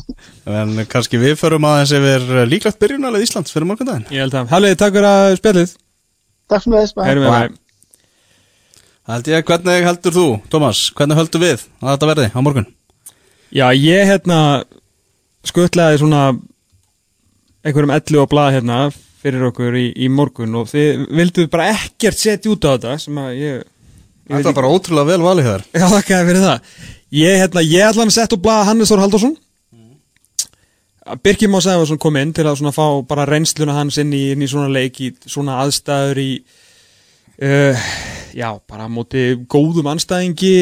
en kannski við förum aðeins yfir líklegt byrjunalið Íslands fyrir morgundaginn. Ég held að, Halliði, takk fyrir að spjallið. Takk sem með Bye. mig Held ég, hvernig heldur þú, Tómas, hvernig heldur við að þetta verði á morgun? Já, ég hérna skuttlaði svona einhverjum ellu og blað hérna fyrir okkur í, í morgun og þið vilduð bara ekkert setja út á þetta sem að ég, ég Þetta er bara ótrúlega vel valið þér. Já, þakkaði fyrir það. Ég, hérna, ég ætla hann að setja upp blaða Hannes Þór Halldórsson. Birkir Már Sæfarsson kom inn til að fá bara reynsluna hans inn í, inn í svona leik í svona aðstæður í uh, já, bara móti góðum anstæðingi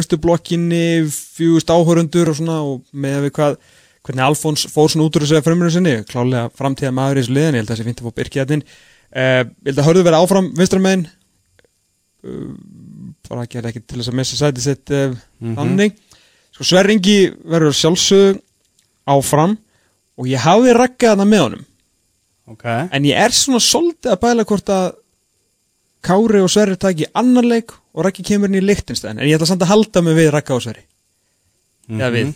Östublokkinni, fjúst áhörundur og svona og með við hvað hvernig Alfons fór svona út úr þessu frumurinn sinni klálega framtíða maður í þessu liðin ég held að þessi fint að fá Birkir hérna inn uh, ég held að hörðu vera áfram vinstramegin bara að gera ekki til þess að missa sæti sitt uh, þannig. Sko Sverringi verður sjálfsög áfram og ég hafði raggað hana með honum. Ok. En ég er svona svolítið að bæla hvort að Kári og Sverri taki annar leik og Raggi kemur inn í Lichtenstein en ég ætla samt að halda mig við Ragga og Sverri eða við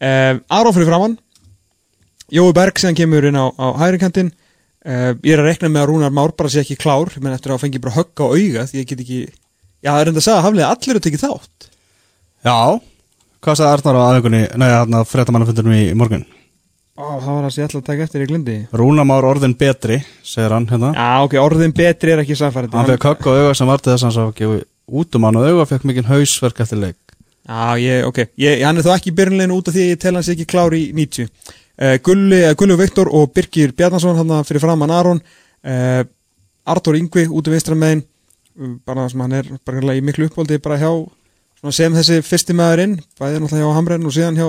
uh, Aron fyrir framann Jói Berg sem kemur inn á, á hægri kantinn. Uh, ég er að rekna með að Rúnar Már bara sé ekki klár menn eftir að fengi bara högg á auga því ég get ekki já það er enda að segja að haflega allir að tekið þátt. Já, hvað sagði Arnar á aðeinkunni, nei, hérna fréttamannafundunum í morgun? Ó, það var það sem ég ætla að taka eftir ég glindi Rúnamár orðin betri, segir hann hérna. Já, ok, orðin betri er ekki sæfærið Hann fekk högg á auga sem varti þess að hann sá ekki út um hann og auga fekk mikið hausverk eftir leik Já, ég, ok, ég, hann er þó ekki í byrjunleginu út af því að ég tel hans ekki klár í 90 uh, Gulli, uh, Gulli Viktor og Birgir Bjarnason hann fyrir framann Aron. Uh, Artur Ingvi út af vinstra megin. Uh, bara sem hann er bara í miklu uppbóldi bara hjá sem þessi fyrsti maðurinn bæðið náttúrulega hjá Hamren og síðan hjá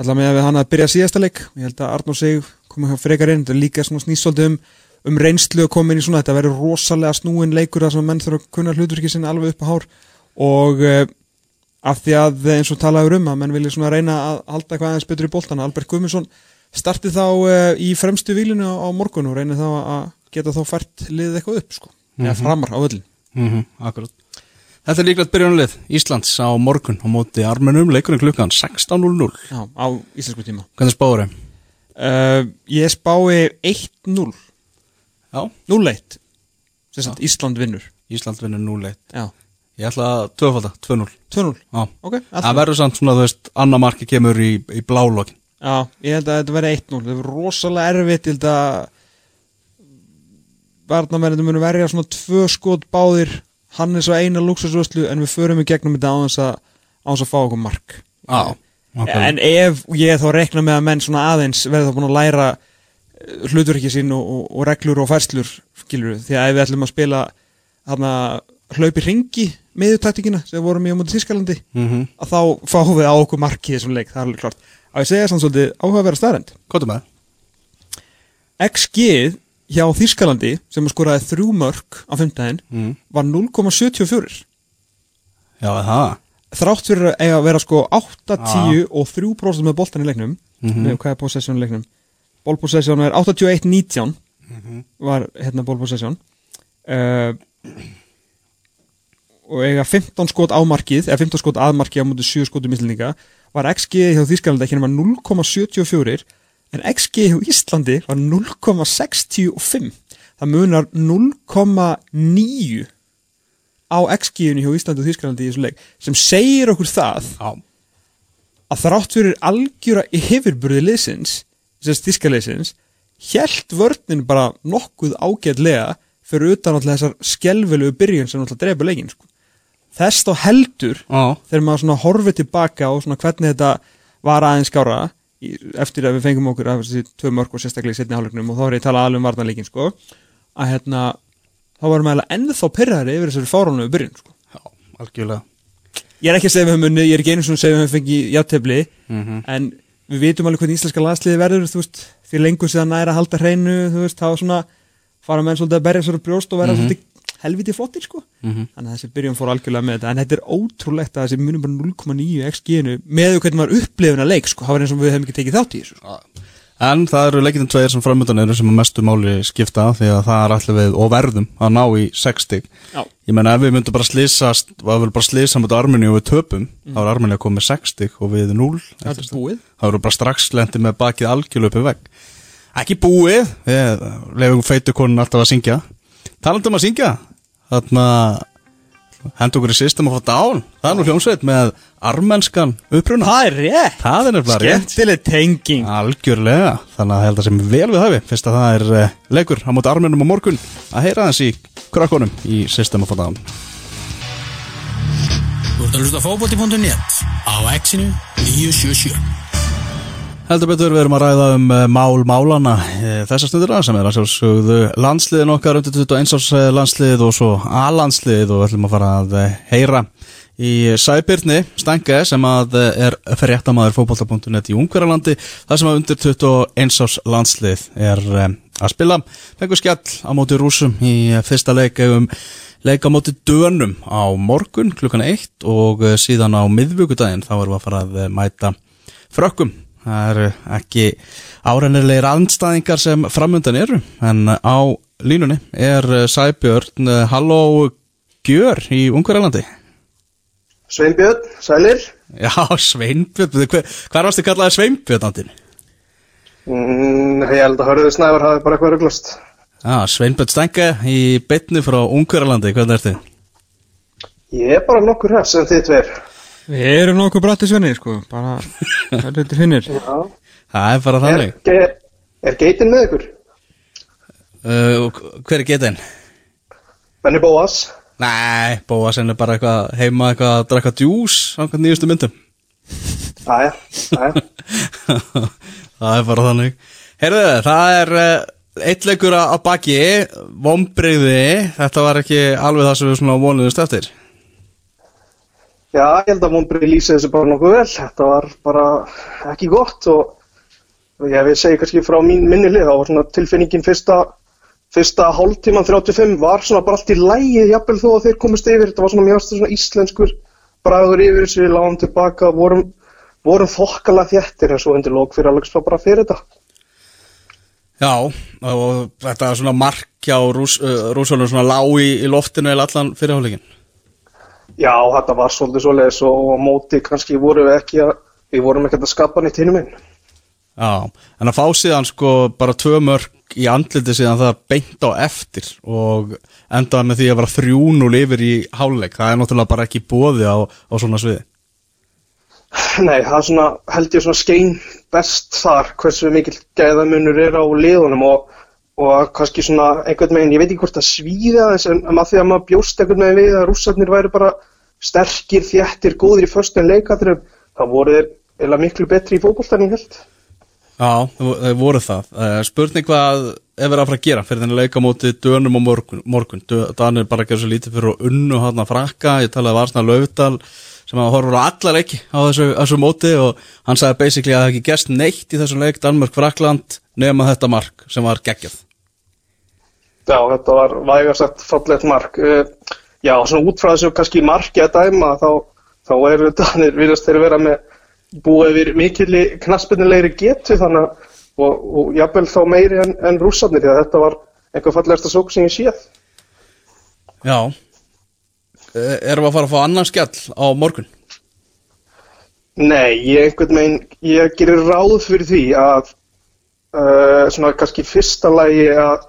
allavega með að hann að byrja síðasta leik. Ég held að Arnur sig komið hjá frekar inn. Þetta er líka svona snýsóldi um, um reynslu að koma inn í svona, þetta verður rosalega snúin leikur sem menn þurfa að kunna hlutverki sinni alveg upp á hár. Og af því að eins og talaður um að menn vilja svona reyna að halda eitthvað aðeins betur í boltana Albert Guðmundsson starti þá uh, í fremstu výlinu á, morgun og reyni þá að geta þá fært liðið eitthvað upp sko, eða framar á öllin mm Akkurat. Þetta er líklegt byrjunalið Íslands á morgun á móti armenum. Leikurinn klukkan 16.00 Já, á íslensku tíma. Hvernig spáður þeim? uh, Ég spái 1-0 Já, 0-1 sem sagt Ísland vinnur. Ísland vinnur 0-1 Já, Ég ætla að tvöfalda, 2-0 2-0 Já, Ok, það verður samt svona, þú veist, annar marki kemur í, í blálokkin Já, ég held að þetta verði 1-0 Það verður rosalega erfitt Ég held að Varnamennir munu verja svona tvö skot báðir Hannes og eina luxusvöslu En við förum í gegnum þetta á þess að á þess að fá okkur mark. Já, okay. En ef ég þá rekna með að menn svona aðeins verði þá búin að læra eh, hlutverki sín og, og, og reglur og færslur skilur því að ef við ætlum að spila hana hlaupi ringi meðutaktíkina sem vorum í á mútið Þískalandi mm að þá fáum við á okkur markið þessum leik, það er alveg klart að ég segja samt svolítið áhugaverða staðrend Kvotum með XG hjá Þískalandi sem skoraði þrjú mörg á fimmtæðin mm. var 0,74 Já, það? Þrátt fyrir að að vera sko 8, 10 og 3% með boltan í leiknum Mhm. með hvað er possession í leiknum? Bólpossession er 81, 19 var hérna bólpossession uh, og eiga 15 skot á markið eða 15 skot að markið á mútið 7 skotum íslendinga var XG hjá Þýskalandi ekki nema 0,74 en XG hjá Íslandi var 0,65 það munar 0,9 á XG-inu hjá Íslandi og Þýskalandi í þessu leik sem segir okkur það Já, að þrátt fyrir algjöra yfirburði liðsins, þess þískaliðsins hjælt vörnin bara nokkuð ágætlega fyrir utan alltaf þessar skelvelegu byrjun sem alltaf drepa leikin sko. Þess þá heldur já, þegar maður svona horfið tilbaka og svona hvernig þetta var aðeins skára eftir að við fengum okkur af þessi tvö mörg og sérstaklega í setni hálfleiknum og þá er ég að tala alveg um varnarleikin sko, að hérna þá varum við ennþá pyrrari yfir þessari fáránlegu byrjun sko. já, algjörlega. Ég er ekki að segja við höfum unnið, ég er ekki einu svona að segja við fengið játtöfli mm en við vitum alveg hvernig íslenska landsliði verður þú veist, því lengur síðan næra að halda hreinu þú veist, þá svona fara menn svolítið að berja upp brjóst og vera svolítið helviti flottir sko. Þannig að þessi byrjun fór algjörlega með þetta. En þetta er ótrúlegt að þessi munum bara 0,9 XG-inu með hvernig maður upplifin að leik sko, það var eins og við hefum ekki tekið þátt í þessu sko. En það eru leikindin tveir sem framöndan eru sem að mestu máli skipta því að það er allir við og verðum að ná í 60 Já. Ég meina ef við myndum bara slýsast og við bara slýsa mot Armeni og við töpum þá er Armeni að koma með 60 og við 0 þetta er búið. Þá eru bara strax lendi með bakið algjörlu uppi vegg. Ekki búið. Við lefum feitu konun alltaf að syngja talandum að syngja. Þarna hendur okkur í system of a down það er nú hljómsveit með armenskan uppruna. Það er rétt, það er nefnilega rétt. Skemmtileg tenging. Algjörlega, þannig að held að sem vel við hafi. Fyrst að það er uh, leikur á móti armennum á morgun. Að heyra þess í krakkonum í system of a down Þú ert að hlusta á fótbolti.net á exinu 977 Heldur betur við erum að ræða um uh, mál málana uh, þessar stundina sem er að sjálfsögðu landsliðin okkar undir 21 árs uh, landslið og svo A-landslið og við ætlum að fara að heyra í Sæbyrni Stange sem að er fréttamaður fótbolta.net í Ungverjalandi þar sem að undir 21 árs landslið er að spila. Fengur skjall á móti rúsum í fyrsta leik um leik á móti dönum á morgun klukkan 1 og síðan á miðvíkudaginn þá erum við að fara að mæta frökkum Það eru ekki árennilegir andstæðingar sem framundan eru en á línunni er Sæbjörn Halló Gjör í Ungverjalandi Sveinbjörn, sælir. Já, Sveinbjörn, hver, hvað varstu kallaði Sveinbjörn andin? Mm, ég held að hörðu snæður hafi bara eitthvað rugglast. Já, Sveinbjörn Stenge í bytni frá Ungverjalandi, hvernig ertu? Ég er bara nokkur hér sem þið tveir. Við erum nokkuð bratti svenni sko, bara helviti finnir Já. Það er bara Er, þannig er, er geitin með ykkur? uh, Hver er getinn? Benni Bóas? Nei, Bóasen er bara eitthvað heima eitthvað að drakka djús á nýjustu myndum Æja, æja. það er bara þannig Heyrðu, það er uh, eitt leikur að baki Vombriði, þetta var ekki alveg það sem við svona vonuðust eftir Já, ég held að Mónbrið lýsi þessu bara nokkuð vel. Þetta var bara ekki gott og, ég vil segja kannski frá mín minni lið. Það var svona tilfinningin fyrsta, fyrsta hálftíman 35 var svona bara allt í lægi, jafnvel þó að þeir komist yfir. Þetta var svona mjög svona íslenskur bragur yfir þessu, lágum tilbaka, vorum, vorum þokkala þjættir en svo undir lók fyrir Alex var bara fyrir þetta. Já, og þetta svona markja og rús, uh, svona lág í, í loftinu eða allan fyrirháleikin Já, þetta var svolítið svoleiðis og á móti kannski vorum við ekki að, við vorum ekki að skapa nýtt hinum inn. Já, en að fá síðan sko bara tvö mörg í andliti síðan það beint á eftir og endaði með því að vera þrjúnul yfir í háleik, það er náttúrulega bara ekki bóði á, á svona sviði Nei, það er svona, held ég svona skein best þar hversu mikil gæðamunur er á liðunum og, og kannski svona einhvern veginn, ég veit ekki hvort það svíða þess en að því að maður bjóst einhvern veginn við að rússarnir væri bara sterkir, þjættir, góðir í föstum leikatrum, þá voru þeir eða miklu betri í fótboltan ég held. Já, þau voru það. Uh, spurning hvað er verið að fara að gera fyrir þenni leika móti dönum á morgun. morgun. Danir bara gerði svo lítið fyrir að unnu hann að frakka. Ég talaði að Varsna Laufdal sem að horfur á alla leiki á þessu, þessu móti og hann sagði basically að það ekki gerst neitt í þessum leik Danmörk-Frakland nema þetta mark sem var geggjað. Já, þetta var vægarsagt fallegt mark. Eh, Já, svona út frá þessu kannski marki að dæma þá, þá eru Danir virðast þeir vera með búið yfir mikilli knaspinnilegri getu þannig að og, og jafnvel þá meiri en, en rússarnir því að þetta var einhver fallegasta sók sem ég séð. Já. Uh, erum við að fara að fá annan skjall á morgun? Nei, ég einhvern veginn, ég gerir ráð fyrir því að uh, svona kannski fyrsta lagi að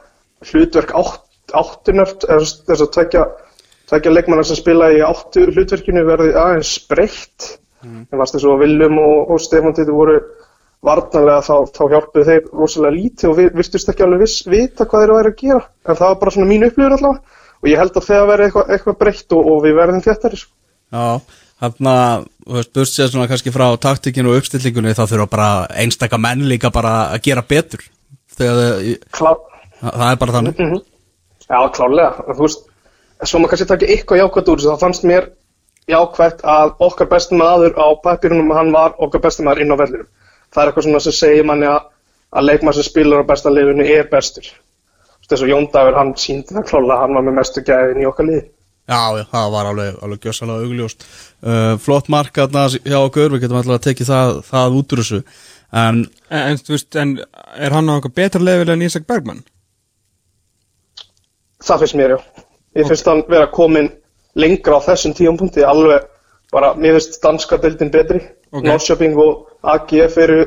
hlutverk átt, áttunart, þess að tvekja, tvekja leikmannar sem spila í áttu hlutverkinu verði aðeins breytt. Mm. En varst þess að Viljum og, og Stefán Titti voru varnarlega þá, þá hjálpuðu þeir rosalega lítið og vi, virtust ekki alveg viss vita hvað þeir væri að gera. En það var bara svona mín upplifur allavega og ég held að þegar verði eitthvað, eitthvað breytt og, og við verðum þéttari. Sko. Já, þarna, þú veist, burt sér svona kannski frá taktikinu og uppstillingunni þá þurfa bara einstaka menn líka bara að gera betur. Þegar Klá, það er bara þannig. Mhm. Já, klálega. Þú veist, svo maður kannski taka eitthvað jákvæmt úr þessu, þá fannst mér jákvæmt að okkar besti maður á papirunum, hann var okkar besti maður inn á vellinum. Það er eitthvað svona sem segir manni að að leikmann sem spilar á besta liðinu er bestur. Þess að Jón Dagur hann síndi það klála að hann var með mestu gæðin í okkar liði. Já, það var alveg, alveg gjössalega augljóst. Uh, Flott mark þarna hjá okkur, við getum alltaf að tekið það, það út úr þessu. En En, en, þú veist, en er hann á eitthvað betra level en Ísak Bergmann? það finnst mér já ég finnst hann vera komin lengra á þessum tíumpunkti alveg bara, mér finnst danska deildin betri Ok. Norrköping og AGF eru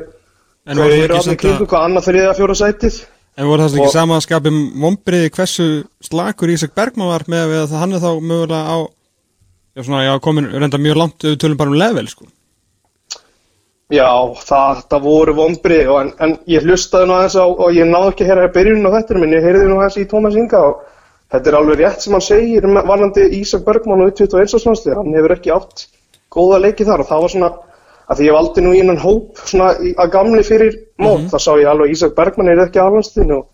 það eru allir kringu að- hvað annað þriða fjóra sætið En voru það ekki sama að skapum vombriði hversu slakur Ísak Bergmann var með að hann er þá mögulega á já, svona, já, komin reynda mjög langt við tölum bara um level, sko. Já, það, það voru vombrið en, en ég hlustaði nú aðeins á og ég náði ekki að heyra byrjun á þetta en ég heyrði nú aðeins í Tómas Inga og þetta er alveg rétt sem hann segir varðandi Ísak Bergmann og 21. landslið hann hefur ekki átt góða leiki þar og það var svona að því ég valdi nú í innan hóp svona í- að gamli fyrir mót þá sá ég alveg Ísak Bergmann er ekki á landsliðinu og,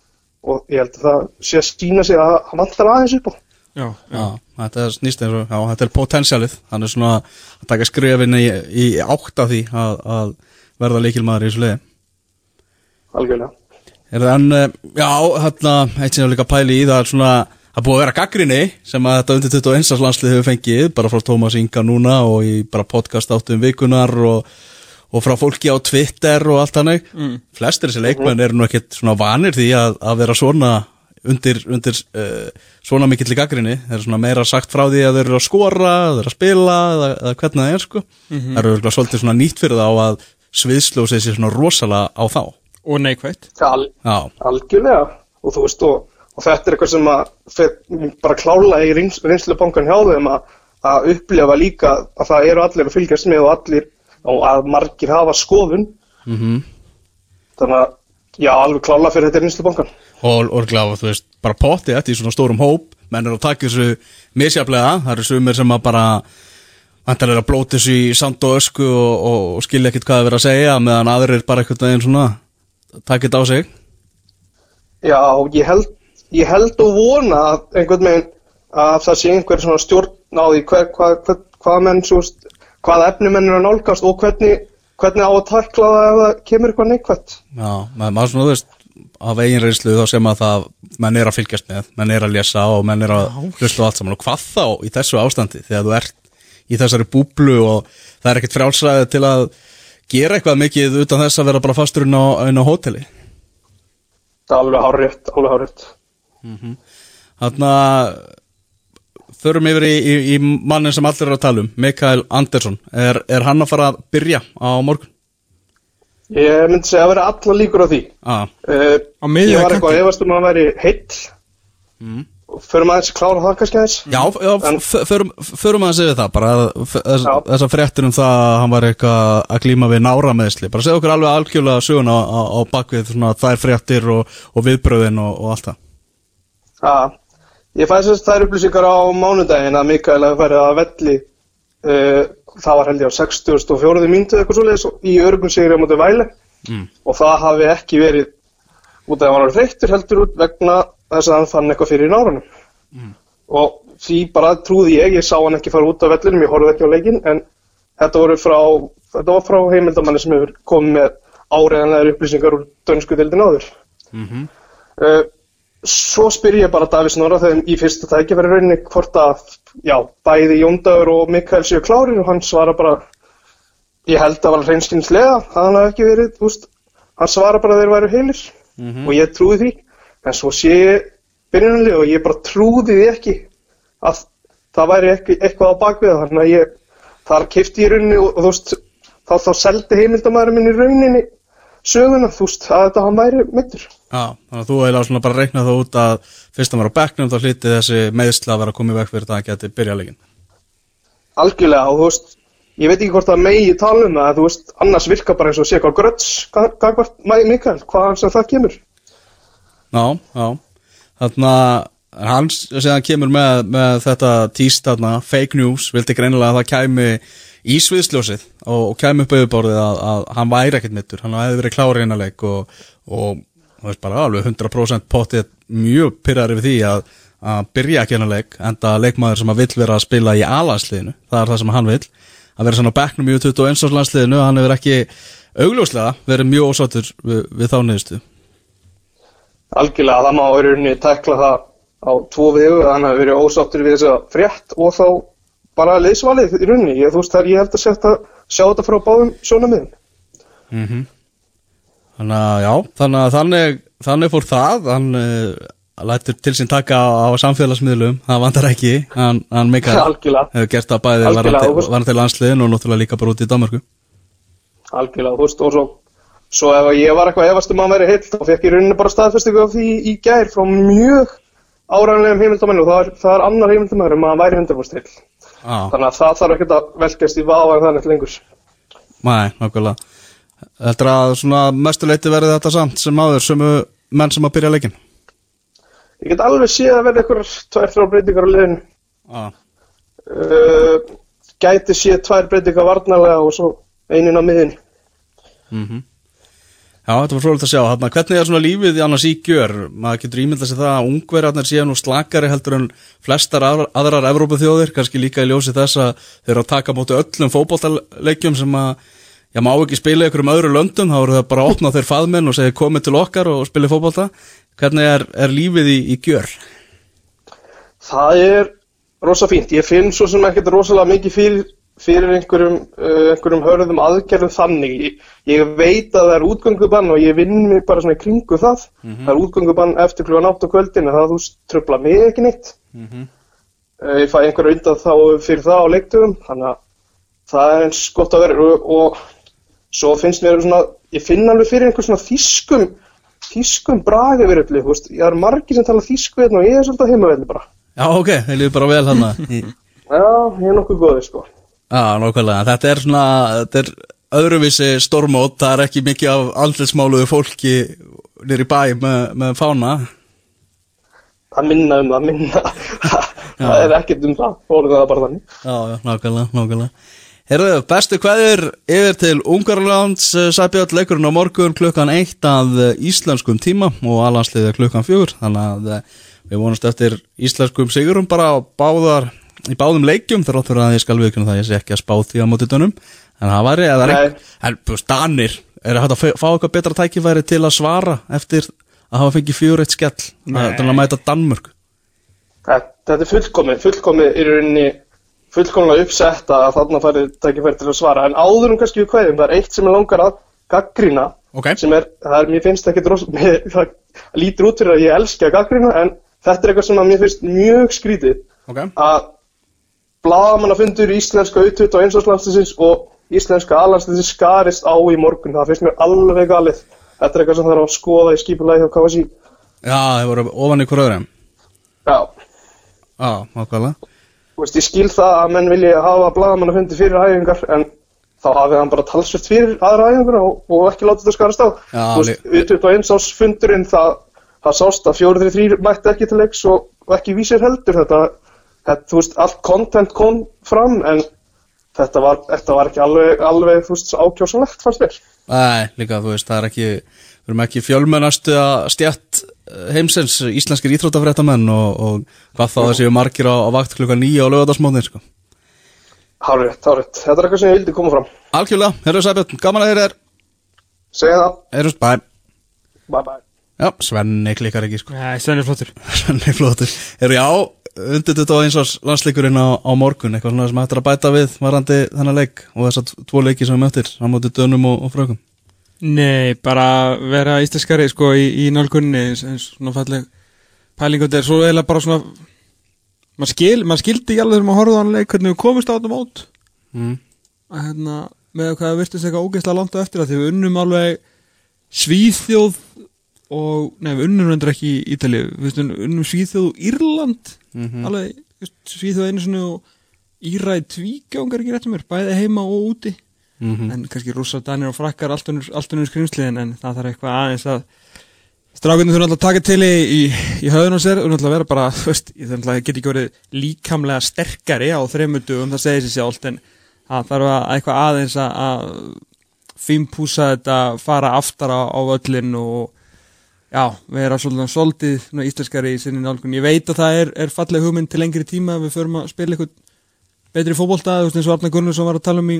og ég held að það sé að skýna sig að hann vantar aðeins upp á Já, já. þetta er snýst eins og, já, þetta er potensialið Hann er svona að taka skrefin í, í átt af því að, að verða leikilmaður í þessu liði algjörlega. Er það en, eh, já, hérna, eitt sem ég líka pæli í, það er svona, það búið að vera gaggrinni sem að þetta undir 21. landslið hefur fengið, bara frá Tómas Inga núna og í bara podcast áttum vikunar og, og frá fólki á Twitter og allt hannig. Mm. Flestir þessi leikmenn eru nú ekkert svona vanir því að, að vera svona undir, undir uh, svona mikill í gaggrinni. Það er svona meira sagt frá því að þeir eru að skora, þeir eru að spila eða, eða hvernig það er sko. Það eru svolítið svona nýtt fyrir þá að sviðslósið sé svona rosalega á þá. Og neikvætt. Al, Já, Algjörlega og þú veist og, og þetta er eitthvað sem að fer, bara klála í reyns, reynslubankan hjá þeim að, að upplifa líka að það eru allir að fylgjast með og allir og að margir hafa skoðun. Mhm. Þannig að já, alveg klála fyrir þetta reynslubankan og orðglega, þú veist, bara potti þetta í svona stórum hóp, menn eru að taka þessu misjaflega, það eru sumir sem að bara vantarlega að blóta þessu í sand og ösku og, og, og skilja ekkert hvað það verið að segja, meðan aðrir bara einhvern veginn svona þetta á sig. Já, ég held, ég held og vona að einhvern veginn að það sé einhver svona stjórn á því hver, hvað, hvað, hvað menn svo, veist, hvað efni menn er að nálgast og hvernig, hvernig á að takla það ef það kemur eitthvað neikvætt. Já, maður, svona, þú veist af eigin reynslu þá sem að það menn er að fylgjast með, menn er að lesa og menn er að hlusta á allt saman. Og hvað þá í þessu ástandi þegar þú ert í þessari búblu og það er ekkert frjálsræði til að gera eitthvað mikið utan þess að vera bara fastur inn á, inn á hóteli? Það er alveg hárétt, alveg hárétt Þannig að förum yfir í, í, í mannin sem allir eru að tala um, Mikael Andersson. Er, er hann að fara að byrja á morgun? Ég myndi segja að vera alla líkur á því. Ah, uh, Á miðju Ég var eitthvað að efast um að hann væri heill. Mm. förum aðeins að klára það kannski aðeins. Já, já En- förum, förum að segja það bara þess, þessar fréttir um það að hann var eitthvað að glíma við nára meðsli bara segja okkur alveg algjörlega söguna á, á, á bakvið svona, þær fréttir og, og viðbröðin og, og allt það Já, ég fæði að þær upplýsingar á mánudaginn að Mikael hefði farið að velli uh, það var held ég á 64. mínútu eitthvað svoleiðis í örgum sigri á móti væle. Mm. og það hafi ekki verið út af að hann var reyktur heldur út vegna þess að hann fann eitthvað fyrir nárunum og því bara trúði ég, ég sá hann ekki fara út af vellinum, ég horfði ekki á leikinn en þetta voru frá, þetta var frá heimildamanni sem hefur komið með áreðanlegar upplýsingar úr dönsku dildin áður. Uh, svo spyr ég bara Davís Norra þegar í fyrsta tækifæri rauninni hvort að, já, bæði Jóndagur og Mikael séu klárir og hann svara bara ég held að var hreinskinslega að hann hafi ekki verið, veist hann svara bara þeir væru heilir og ég trúi því, en svo sé ég byrjunarlega og ég bara trúði því ekki að það væri ekki, eitthvað á bakvið þannig að ég, þar kefti ég rauninni og, og þú veist, þá, þá seldi heimildamæður minn í rauninni söguna, þú veist, að þetta hann væri mittur Já, þannig að þú eiginlega svona bara reikna það út að fyrst að vera á bekknum þá hlítið þessi meðsla að vera að koma í veg fyrir það að geti byrja leikin algjörlega og þú veist ég veit ekki hvort það megi tala um það þú veist, annars virka bara eins og sé hvað gröts gagvart Mikael, hvaðan sem það kemur. Já, já. Þannig að hans sem kemur með, með þetta þarna, fake news, vildi greinilega að það kæmi í sviðsljósið og, og kæmi upp auðvborðið að, að hann væri ekkert mittur, hann hefði verið klári innanleik og, og það veist bara alveg 100% pottið mjög pyrrar yfir því að, að byrja ekki innanleik enda leikmaður sem vill vera að spila í alansliðinu, það er það sem hann vill að vera svona á bekknum í 21 árs landsliðinu hann hefur ekki augljóslega verið mjög ósáttur við, við þá niðurstu Algjörlega, það má rauninni tekla það á tvo vegu, að verið ósáttur við þessa frétt og þá bara liðsvalið í rauninni. Ég, þú veist, það er ég held að setja, sjá þetta frá báðum svona miðum. Þannig að já, þannig að þannig, þannig fór það hann uh, lætur til sín taka á, á samfélagsmiðlum, það vandar ekki hann, hann Algjörlega. hefur gert það bæði Algjörlega, varandi, þú veist. varandi landsliðin og náttúrulega líka bara út í Danmarku Algjörlega, þú veist, og svo, svo ef ég var eitthvað efast um að hann væri heill, þá fekk ég rauninni bara staðfestingu af því í gær frá mjög áræðanlegum heimildamennu og það er, það er annar heimildamennu um að hann væri 100% heill. ah. Þannig að það þarf ekkert að velkast í vafa en þannig lengur. Nei, nákvæmlega Heldur að svona mestuleiti verði þetta samt sem áður sömu menn sem að byrja leikin Ég get alveg séð að verða einhverjar tvær, þrjár breytingar á liðinu. ah. Uh, gæti séð tvær breytingar varnarlega og svo einin á miðinni. Já, þetta var frólægt að sjá Þarna, Hvernig er svona lífið annars í gjör maður getur ímyndað sér það að ungverjarnir séu nú slakari heldur en flestar aðrar, aðrar Evrópuþjóðir, kannski líka í ljósi þess að þeir eru að taka móti öllum fótboltaleikjum sem að Já, má ekki spila í einhverjum öðru löndum, þá eru það bara að opna þeir faðmenn og segja komið til okkar og spila fótbolta. Hvernig er, er lífið í, í gjör? Það er rosa fínt. Ég finn svo sem ekkert rosalega mikið fyrir, fyrir einhverjum, uh, einhverjum hörðum aðgerðum þannig. Ég, ég veit að það er útgöngubann og ég vinn mig bara svona í kringu það. Það er útgöngubann eftir klugan átt á kvöldin það þú tröfla mig ekki neitt. uh, ég fæ einhverju undan þá fyrir það á leiktöfum, þannig að það er eins gott að vera og, og svo finnst mér svona, ég finn alveg fyrir einhver svona þýskum, þýskum bragi verið, veist, ég er margir sem tala þýsku hérna og ég er svolítið heimavelli bara. Já, ok, þeir líður bara vel þannig. Já, ég er nokkuð góðið, sko. Já, nákvæmlega. Þetta er svona, þetta er öðruvísi stormót, það er ekki mikið af andlismáluðu fólki nýri bæ með, með fána. Það minna um það, minna. það er ekkert um það, fórum það bara þannig. Já, já, nákvæmlega, nákvæmlega. Herðu, bestu kveðir yfir til Ungarlands sæbjörn leikurinn á morgun klukkan eitt að eh, íslenskum tíma og alansliði klukkan fjögur þannig að eh, við vonumst eftir íslenskum sigurum bara á báðar í báðum leikjum þar áttur að ég skal viðkynna það ég sé ekki að spá því að móti dönum. En það væri, eða en veist, Danir, er hægt að fá- eitthvað betra tækifæri til að svara eftir að hafa fengið fjögur eitt skell? Til að mæta Danmörk. Þetta, þetta er fullkomið, fullkomið í rauninni fullkomlega uppsett að þarna farið tækifæri til að svara. En áður um kannski við kveðum, það er eitt sem er langar að gaggrína Ok. sem er, það er, mér finnst ekki það lítur út fyrir að ég elski að gaggrína en þetta er eitthvað sem að mér finnst mjög skrítið Ok, að bladamannafundur íslenska auðvitað á einsáslandslisins og íslenska aðlandslisins skarist á í morgun, það finnst mér alveg galið. Þetta er eitthvað sem þarf að skoða í skipulagi hjá KSI já, þeir voru ofan í hver öðrum Já, Já, nákvæmlega. Þú veist, ég skil það að menn vilja hafa bladamannafundi fyrir æfingar en þá hafið hann bara talsvert fyrir aðra æfingar og, og ekki látið þetta skarast á. Já, Þú veist, við 21 ás fundurinn það, það sást að 4-3 og, og þetta, þú veist, allt content kom fram en þetta var, þetta var ekki alveg, alveg þú veist, ákjósanlegt fannst mér. Nei, líka, þú veist, það er ekki við erum ekki fjölmennastu að stjætt heimsins, íslenskir íþróttafréttamenn og, og hvað þá þessi margir á, á vakt klukka nýja á lögadagsmóðin sko. Hárétt, hárétt. Þetta er eitthvað sem ég vildi koma fram. Algjörlega, herru Sæbjörn, gaman að þeir er Segja það. Herru, bæ Bye bye. Já, Svenni klikkar ekki sko Nei, Svenni er flottur Svenni flottur Herru, já, undir þetta á eins árs landsleikurinn á, á morgun eitthvað svona sem hættir að bæta við varandi þennan leik og þess að tvo leiki sem við möttir á móti dönum og, og frökum Nei, bara vera íslenskari sko í, í nálgunni eins, eins svona falleg pæling og þetta er svo eiginlega bara svona maður skil, mað skildi ekki alveg þegar maður horfði á hann leik hvernig við komist á þetta mót mm. að hérna með hvað það virtist eitthvað ógeðslega langt á eftir að því við unnum alveg Svíþjóð og, nei við unnum reyndar ekki í Ítalíu, við unnum Svíþjóð og Írland. Alveg, þú veist, Svíþjóð einu sinni og Íra í tvígjangar ekki rétt um mér, bæði heima og úti. En kannski rússar, danir og frakkar allt unnur skrimsliðin en það þarf eitthvað aðeins að strákunni þurfa alltaf að taka til í, í, höfðun og sér. Og náttúrulega vera bara, þú veist, ég þarf alltaf get ekki verið líkamlega sterkari á þreymur um það segir sér sjálft en það þarf að eitthvað aðeins að, að fimpúsa þetta, fara aftar á, á völlin og já, vera svolítið, svolítið svona íslenskari í sinni nálgun. Ég veit að það er, er falleg hugmynd til lengri tíma að við förum að spila eitthvað betri fótbolta, þú veist eins og Arna Gunnarsson var að tala um í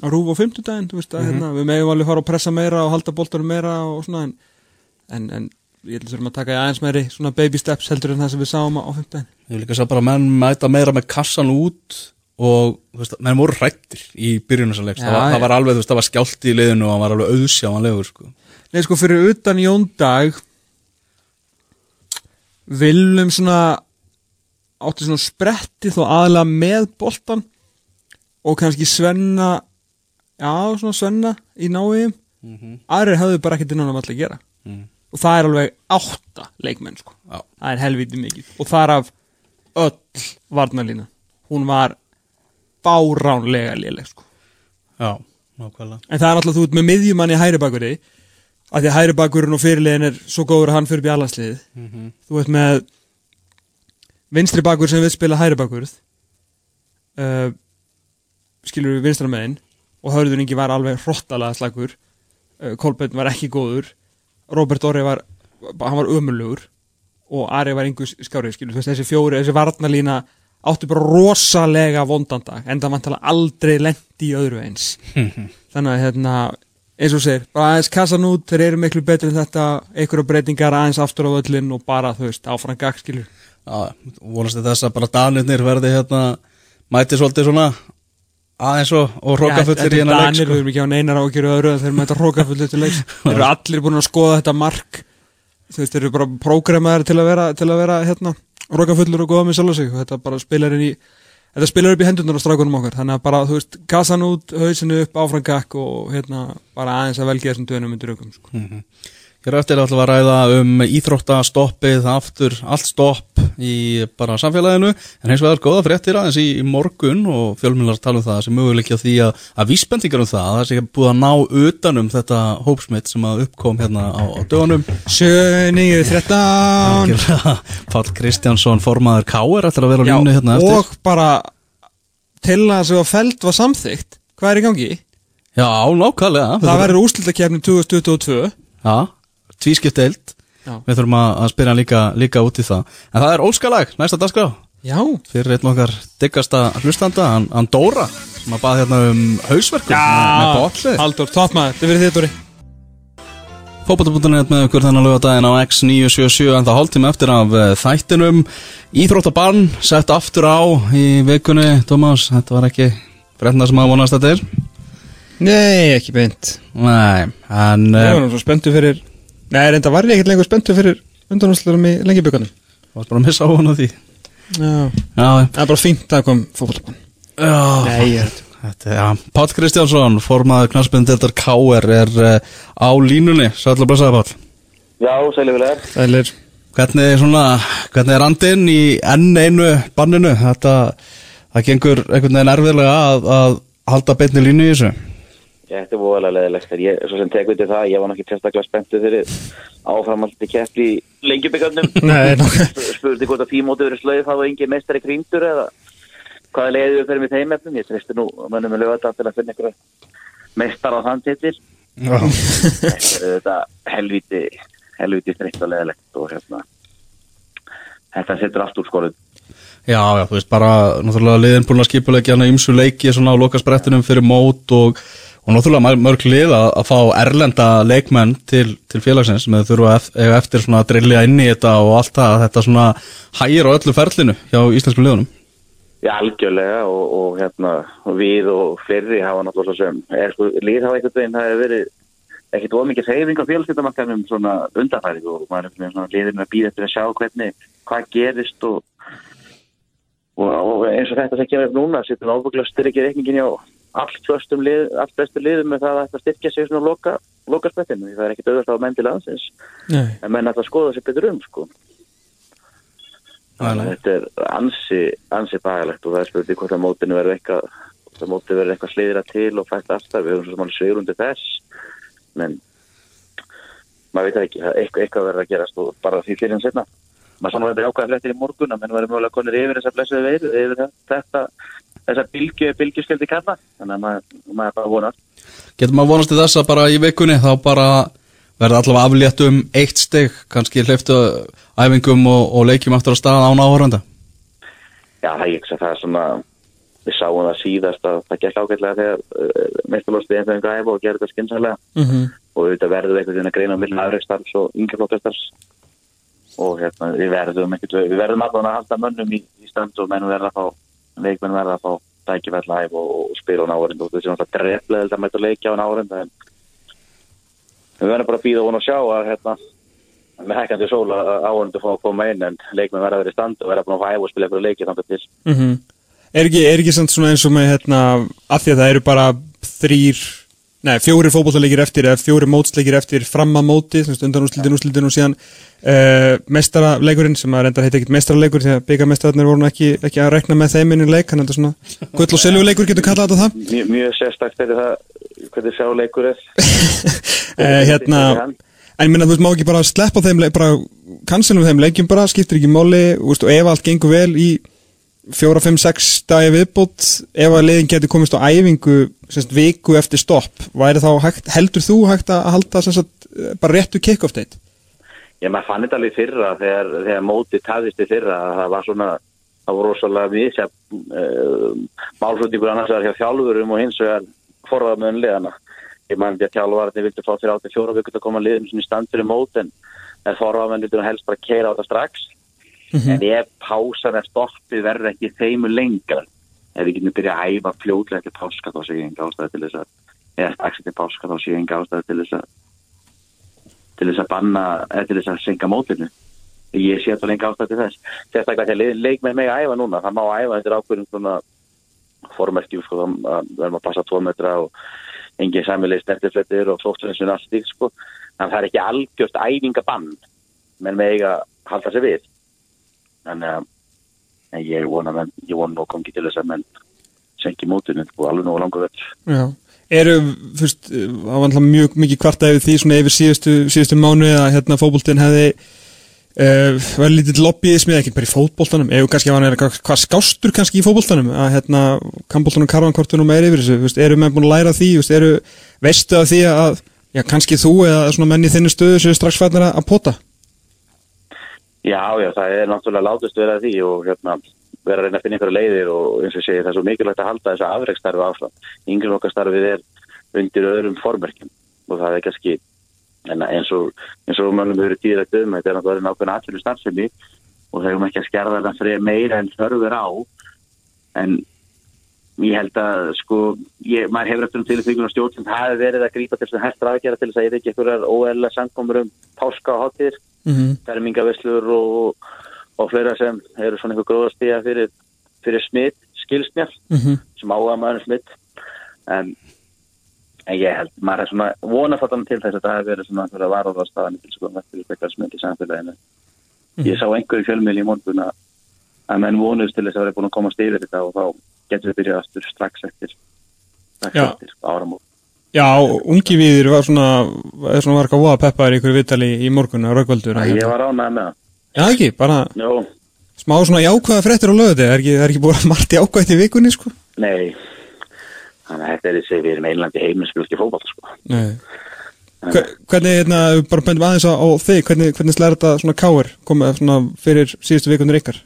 á Rúf á 50 daginn, þú veist að hérna, við megum alveg fara að pressa meira og halda boltanum meira og svona en, en, en ég held að þurfum að taka í aðeins meiri svona baby steps heldur en það sem við sáum á 50 daginn Ég vil líka sá bara að menn mæta meira með kassan út og þú veist, menn voru hrættir í byrjunarsalegst, Já, það, það var alveg þú veist, það var skjált í liðinu og hann var alveg auðsjáanlegur sko. Nei sko fyrir utan Jóndag Viljum svona átti svona spretti þó aðalega með boltan og kannski Svenna já svona Svenna í náiðum aðrir hefðu bara ekkert innan um alltaf að gera. Mhm. og það er alveg átta leikmenn sko. Já. það er helviti mikið. Og þar af öll varnalína hún var báránlega léleg sko. Já, nákvæmlega. En það er náttúrulega þú ert með miðjumann í hæri bakverði af því að hæri bakverðin og fyrirliðin er svo góður að hann fyrir bjallansliðið þú ert með vinstri bakverð sem við spila hæri bakverð uh, skilur við vinstra megin. Og Hörður Ingi var alveg hrottalega slagur uh, Kolbeinn var ekki góður. Robert Orri var hann var ömulugur og Ari var yngur skárið skilur veist þessi fjóri, þessi varnalína áttu bara rosalega vondandag en það vantala aldrei lendi í öðru eins. Þannig að hérna eins og segir, bara aðeins kassan út þeir eru miklu betri en þetta, einhverja breytingar aðeins aftur á öllin og bara þú veist áfram gag skilur. Já, vonast til þess að bara danirnir verði hérna mæti svolítið svona aðeins og, og rókafullir í hennar leik Danir, sko. við erum ekki á neinar ágjöru öðru þeir mæta rókafullir til leiks. Þeir eru allir búin að skoða þetta mark. Þú veist, þeir eru bara prógramaðar til að vera til að vera hérna rókafullur og góða með sjálf sig. Og þetta bara spilar inn í þetta spilar upp í hendunar á strákunum okkar. Þannig að bara, þú veist, kassan út, hausinu upp áfram gakk og hérna bara aðeins að velja þessum dönum undir aukum sko. Hér á eftir ætlum við að ræða um íþróttastoppið aftur, allt stopp í bara samfélaginu, en hins vegar góða fréttir aðeins í, í morgun og fjölmjölar tala um það sem möguleikja því að, að vísbendingar um það, að það sé búið að ná utanum þetta hópsmitt sem að uppkom hérna á, á dögunum. 7, 9, 13 Pál Kristjánsson, formaður K.R. ætlar að vera á línu hérna eftir. og bara til að sem að feld var samþygt hvað er í gangi? Já, nákvæmlega. Það verður úrslutakefni 2022 Já, tvískipt Já. Við þurfum að, að spyrja líka, líka út í það. En það er óskalag, næsta dagskrá. Já, Fyrir einn okkar diggasta hlustanda Hann, hann Dóra, sem að baða hérna um hausverkum með, með bollið. Haldur, toppmaður, þetta verður þitt úr Fótbolta.net með ykkur þennan lögadaginn á X977 en það hálftíma eftir af eh, þættinum. Íþróttabann sett aftur á í vikunni Tómas, þetta var ekki breytna sem að vonast þetta er Nei, ekki beint. Nei, en uh, var nú svo spenntu fyrir Nei, reynda var ég ekkert lengur spenntu fyrir undanúrslurum í lengi byggarnum varst bara að missa á hana því Já Já, Það er bara fínt að kom fótbollabann já Nei, ég er Þetta, já, Páll Kristjánsson, formaður knarspindildar K.R. er uh, á línunni, sætla blessaði Páll. Já, sælifilegar. Það er Hvernig, svona, hvernig er andinn í enn einu banninu? Þetta, það gengur einhvern veginn erfiðlega að, að halda beinni línu í þessu. Þetta er voðalega leðilegt. Ég, svo sem tekur til það, ég var nokkið sérstaklega spenntu fyrir áframhaldi keppni í lengjubíkarnum. Nei, nokkuð Spurði hvort að tímóti verið slöið, það var engin meistari krýndur eða hvaða leiðið við fyrir með þeim efnum. Ég tristi nú mönnum með lögata til að finna einhverja meistar á þann titil. Þetta er þetta helviti, helviti streitt og leðilegt og hérna, þetta setur allt úr skorðum. Já, já, þú veist, bara, náttúrulega liðin búin að skipulegja hana ymsu leiki svona á lokasprettinum fyrir mót og, og náttúrulega mör- mörg lið að, að fá erlenda leikmenn til, til félagsins sem þau þurfa eftir að drillja inn í þetta og allt það, þetta svona hægir á öllu ferlinu hjá íslenskum liðunum. Já, algjörlega og, og hérna við og fleiri hafa náttúrulega sem er, sko, lið hafa einhvern veginn það hefur verið ekkert of mikið hreyfing á fjölskyldamarkanum svona undanfæri og maður er svona liðin að býða eftir að sjá hvernig hvað gerist og, og, og eins og þetta sem kemur upp núna sittum ábygglega styrkja reikningin hjá allt fyrstum lið, allt bestu liðum með það að þetta styrkja sig svona loka, loka spettinu það er ekkert auðvitað á menn til aðeins Nei. En menn að skoða sér betur um sko. Þannig að þetta er ansi, ansi bagalegt og það er spurning hvort að mótinu verður eitthvað, hvort að mótinu verður eitthvað sliðra til og fætt aftar, við höfum svo smáli sveigurundi þess, en maður veit ekki, eitthvað, eitthvað verður að gerast og bara því fyrir en setna. Maður sann þetta ákvæða flettir í morgun að menn verður yfir þessa blessuðu veiru, yfir þetta, þessa bylgju, bylgjuskjöldi kalla, þannig að maður, maður bara vonar. Getur maður vonast til þess að bara í vikunni þá bara verða allavega aflétt um eitt stygg, kannski hleyftu æfingum og, og leikjum aftur á stað án áhöranda? Já, það er ekki það er svona við sáum það síðast að það gekk ágætlega þegar uh, meistarlóðsliðin þegar við gæfa og gerði þetta skynsalega Mhm. og auðvitað verðum við einhvern veginn að greina á millin afreikstarfs og yngjaflóttastarfs og hérna, við verðum ekkert, við verðum allan að halda mönnum í, í stand og menn verða að fá, leikmenn verða að fá tækifæll hæf og, og spila á nárind og þessi náttúrulega dreflega þetta mæta leikja á nárind en við verðum bara að býða og sjá að hérna með hækkandi sól að áhundu fá að koma inn en leikmenn verða að vera í stand og verða búin að fá hæf og spila eitthvað leiki þannig til Mhm. Er ekki, er ekki svona eins og með hérna, af því að það eru bara þrýr, nei, fjóri fótbollaleikir eftir eða fjóri mótsleikir eftir fram að móti, sem sagt, undan úrslitin, úrslitin og síðan uh, mestaraleikurinn sem að reyndar heiti ekkert mestaralegur því að byggamestararnir voru ekki, ekki að rekna með þeim inn í leik, hann er þetta svona gull og silvuleikur getur kallað þetta það? Mjög, mjög sérstakt fyrir það hvernig sjá leikur er. Uh, hérna, en ég minna þú veist má ekki bara sleppa þeim leik, bara cancelum þeim leikjum bara, skiptir ekki veist, og ef allt gengur vel í fjóra, fimm, sex dagi viðbót ef að leiðin getur komist á æfingu semst, viku eftir stopp væri þá hægt, heldur þú hægt að halda semst, bara réttu kick-off date Já, maður fann þetta alveg fyrra þegar, þegar mótið tafðist í fyrra að það var svona, það voru rosalega misjaf uh, málflutningur annars vegar hjá þjálfurum og hins vegar forðamöðun liðana. Ég mann því að þjálfararnir vildi fá þér átt í fjóra vikur að koma svona í stand fyrir mót en forðamöðun vildi nú helst bara keira á þetta strax. En ef pásan er stoppið verður ekki þeimu lengra. Ef við getum byrjað að æfa fljótlega til páska þá sé ég enga ástæði til þess að eða strax til páska þá sé ég enga ástæði til þess að til þess að banna, eða til þess að senka mótinu. Ég sé þetta lengi ástæði til þess. Sérstaklega þegar leik, leikmenn mig að æfa núna, það má æfa eftir ákveðum svona formerkjum, sko, að passa tvo metra og flótturinsun allt stík, sko. Að það er ekki algjörst æfingabann, menn með eiga halda sig við. Þannig að en ég vona, menn, ég vona nú komið til þess að menn senki mótinu og alveg nú langur vett. Já. Eru, þú veist, það var alltaf mjög mikið kvarta yfir því svona yfir síðustu, síðustu mánu að hérna fótboltinn hefði uh, verið lítið lobbyism eða ekki bara í fótboltanum, eða kannski var hann hvað, skástur kannski í fótboltanum að hérna kampboltanum karvankortunum meir yfir þessu, veist, eru menn búin að læra því, veist, eru veistu af því að, já, kannski þú eða svona menn í þinni stöðu er strax fætnar að pota? Já, já, það er náttúrulega látust verið að því og hérna vera að reyna að finna einhverja leiðir og eins og segi það er svo mikilvægt að halda þessa afreikstarfi áfram. Yngri okkar starfið er undir öðrum formerkjum og það er kannski eins og, og mannum hefur tíðrætt um, þetta er náttúrulega nákvæmlega aðsynlu starfsemi og það er um ekki að skerða þetta fyrir meira en þörfur á en ég held að sko, ég, maður hefur eftir um tilfengjum og stjórn sem það hefur verið að grípa til þess að hægt Mm -hmm. fermingavislur og, og fleira sem eru svona einhver gróðastíða fyrir, fyrir smitt, skilsmjall Mhm. sem áhuga maður smitt en, en ég held maður er svona vonafallan til þess að það hefur verið svona fyrir að varða á staðan til með fyrir smitt í samfélaginu ég sá einhverju fjölmiðli í morgun að menn vonuðist til þess að vera búin að komast yfir þetta og þá getur við byrjað aftur strax eftir strax Já. eftir áramót Já, ungi viðir var svona, er svona var eitthvað voða peppaður í ykkur viðtali í morgun á Röggvaldur. ég var ánægð með það Já, ekki, bara Jó, smá svona jákvæða fréttir á lögðu, það er ekki, er ekki búin að margt jákvæðt í vikunni, sko. nei þannig að þetta er þessi við erum einlandi heiminsbjörn í fótball sko Nei. Hve- Hvernig, hérna, bara bendum aðeins á, þig, hvernig, hvernig slæðir þetta svona káir komið svona fyrir síðustu vikunir ykkar?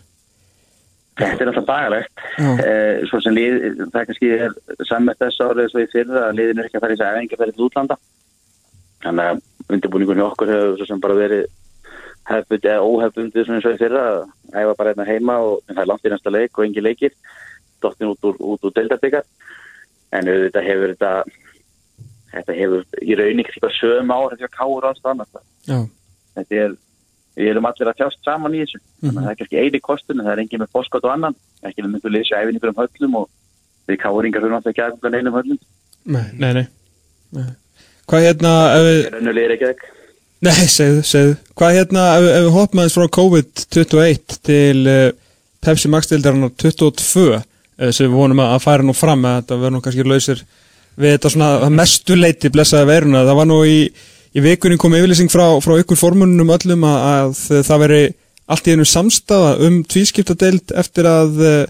Þetta er alltaf bagalegt. Eh, svo sem lið, það kannski er sammett þess árið svo í fyrra að liðin er ekki að fara í þess að efingi að fara til útlanda. Þannig að undirbúningun hjá okkur hefur svo sem bara verið hefbundið eða óhefbundið svona eins og í fyrra að æfa bara hérna heima og það er langt í næsta leik og engi leikir. Dottin út úr, út úr deildabikar. En auðvitað hefur þetta þetta hefur í rauninni eitthvað sögum ár þetta káur alls annars. Já. Þetta er við erum allir að þjást saman í þessu. Þannig að það er kannski eini kostun það er engin með fórskot og annan. Ekki með myndu leysi æfinningur um höllum og við káringar fyrir náttúrulega ekki aðeins einum höllum. Nei, nei, nei. nei. Hvað hérna, ef við, ekki ekki nei, segðu, segðu, hvað hérna, ef, ef við hoppum aðeins frá COVID-21 til uh, Pepsi Max-dildarinnar 22, uh, sem við vonum að, færa nú fram, að þetta verður nú kannski lausir við þetta svona að mestu leiti blessaði veruna, það var nú í, í vikunni komið yfirlýsing frá, frá ykkur formunum öllum að, að það veri allt í einu samstafa um tvískiptadeild eftir að uh,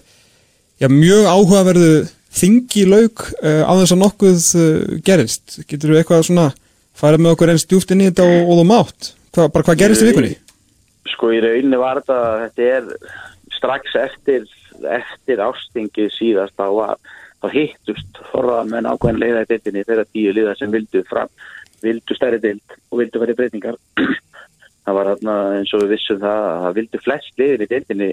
já, mjög áhugaverðu þingi lauk uh, á þess að nokkuð uh, gerist. Getur við eitthvað svona farið með okkur eins djúft inn í þetta og, og þú mátt? Hva, bara hvað gerist í vikunni? Sko í rauninni var þetta þetta er strax eftir eftir ástingið síðast þá, var, þá hittust ákveðin leiða í deildinni þeirra tíu liða sem vildu fram, vildu stærri deild og vildu verið breytingar. það var þarna eins og við vissum það að það vildu flest liðir í deildinni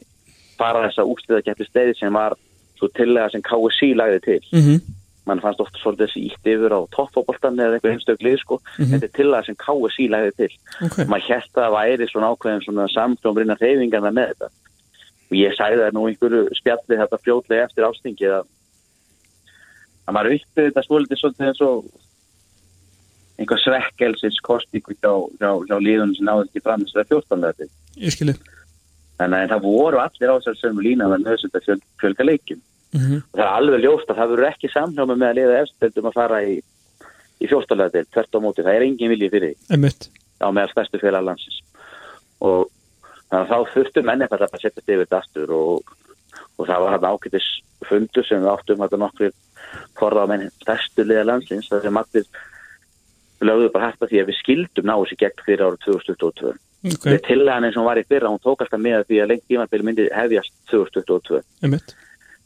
fara þessa úrsliðakeppi stegi sem var svo tillega sem KSC lagði til. Mhm. mann fannst ofta svolítið þessi ítt yfir á toppfóboltan eða eitthvað einstök lið sko. Þetta er til það sem KSC lagði til. Ok. Maður hérst að væri svona ákveðin svona samtlómrinnar reyfingarna með þetta. Og ég sagði það nú einhverju spjalli þetta fljótlega eftir ástingið að, að maður uppið þetta svolítið svolítið eins og einhver svekkelsins kostingu hjá, hjá, hjá liðunum sem náðu ekki fram þess að 14 þetta. Ég skilji Þannig að það voru allir á þessar sömu lína að nöðsund að fjöl, fjölga leikjum. Mhm. Og það er alveg ljóst að það verður ekki samhjáma með að liða efstöldum að fara í, í 14 þetta, tvert á móti. Það er engin vilji fyrir því á meðal stærstu félag landsins og þannig að þá þurftu menn eitthvað að setja yfir þetta aftur og, og það var hann ágætis fundur sem við áttum að nokkur forða menn stærstu liða landsins það sem allir lögðu bara hægt að því að við skildum ná þessi gegn fyrir árið 2022 Ok, við og hún var í fyrra hún tók alltaf með því að lengt tímabili myndi hefjast 2022 einmitt.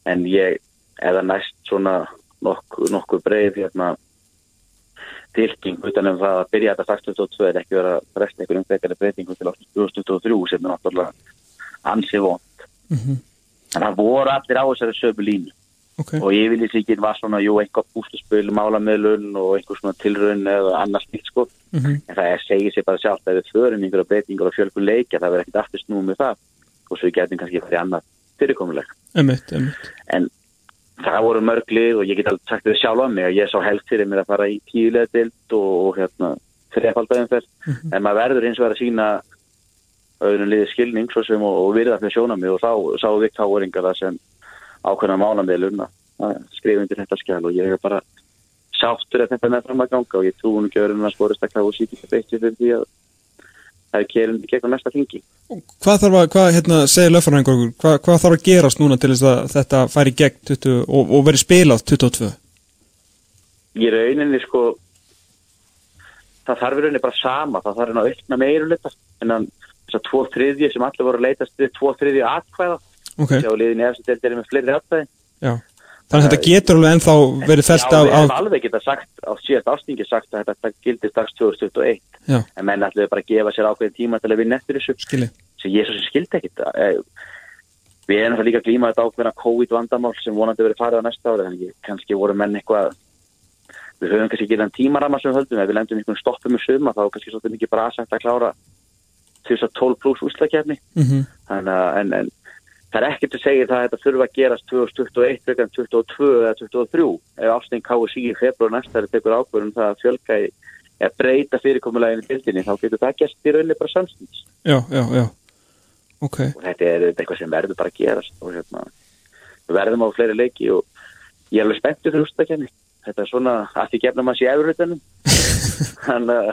En ég eða næst svona nokkuð nokku breið hérna tilking utan um það að byrja þetta strax 2022 er ekki vera að bresta einhverjum frekari breytingu til ásins 2023 sem er náttúrulega ansi vond Mhm. en það voru allir á þessari sömu línu Ok, og yfirlýsingin var svona jú einhver bústuspil, málamöðlun og einhver svona tilraun eða annars stílt sko. Mhm. en það er, segir sér bara sjálft að við förum einhverja breytingur og fjölgun leikja það verður ekkert aftur snúið með það. Og svo getum kannski farið annað fyrirkomuleg en það voru mörglið og ég get alveg sagt þetta sjálf á mig að ég sá helst fyrir mér að fara í tíulega dild og, og hérna þrefaldæðinferð Mhm. en maður verður eins og verður að sína auðvunum liði skilning svo sem og, og virða fyrir sjónami og þá ákveðna mánamiðlun að skrifa undir þetta skjál og ég er bara sáttur að þetta með fram að ganga og ég trú hún ekki að vera að sporist að káu síkist að beiti fyrir því að það er kérindi gegn næsta þingi. Hvað þarf að, hvað, hérna, segir löffræðingur hvað, hvað þarf að gerast núna til þess að þetta færi gegn 20, og, og veri spilað 22 í rauninni sko það þarf í rauninni bara sama það þarf að aukna meirulita en þess að tvo þriðji sem allir voru að leitast við tvo þriðji atkvæða Ok, sjá liðin í eftir deildir með fleiri já. Þannig að þetta getur alveg ennþá verið Já, af, við hefum alveg geta sagt á síðast ástingi sagt að þetta gildir dags 2021 Já, en menn allir bara að gefa sér ákveðin tíma til að vinna eftir þessu. Skilji. Sem sem skildi ekkit eh, við erum það líka að glíma þetta ákveðna COVID vandamál sem vonandi verið farið á næsta ári þannig kannski voru menn eitthvað við höfum kannski ekki þann tímaramma sem við höldum ef við lendum einhvern stoppum í suma þá er kannski svolítið mikið aðsætt að klára til þess að 12 pluss úslakefni mm þannig að en, en, það er ekkert að segja það að þetta þurfa að gerast 2021 frekar en 22 eða 23 ef ásting KSI í februar næsta er tekur ákvörðum það að fjölga í eða breyta fyrirkomuleginu bildinni þá getur það gæst í rauninni bara samstins Já, já, já. Ok, og þetta er eitthvað sem verður bara að gerast og hérna, við verðum á fleiri leiki og ég er alveg spenntur fyrir úrstakefni þetta er svona að því gefnum að sé að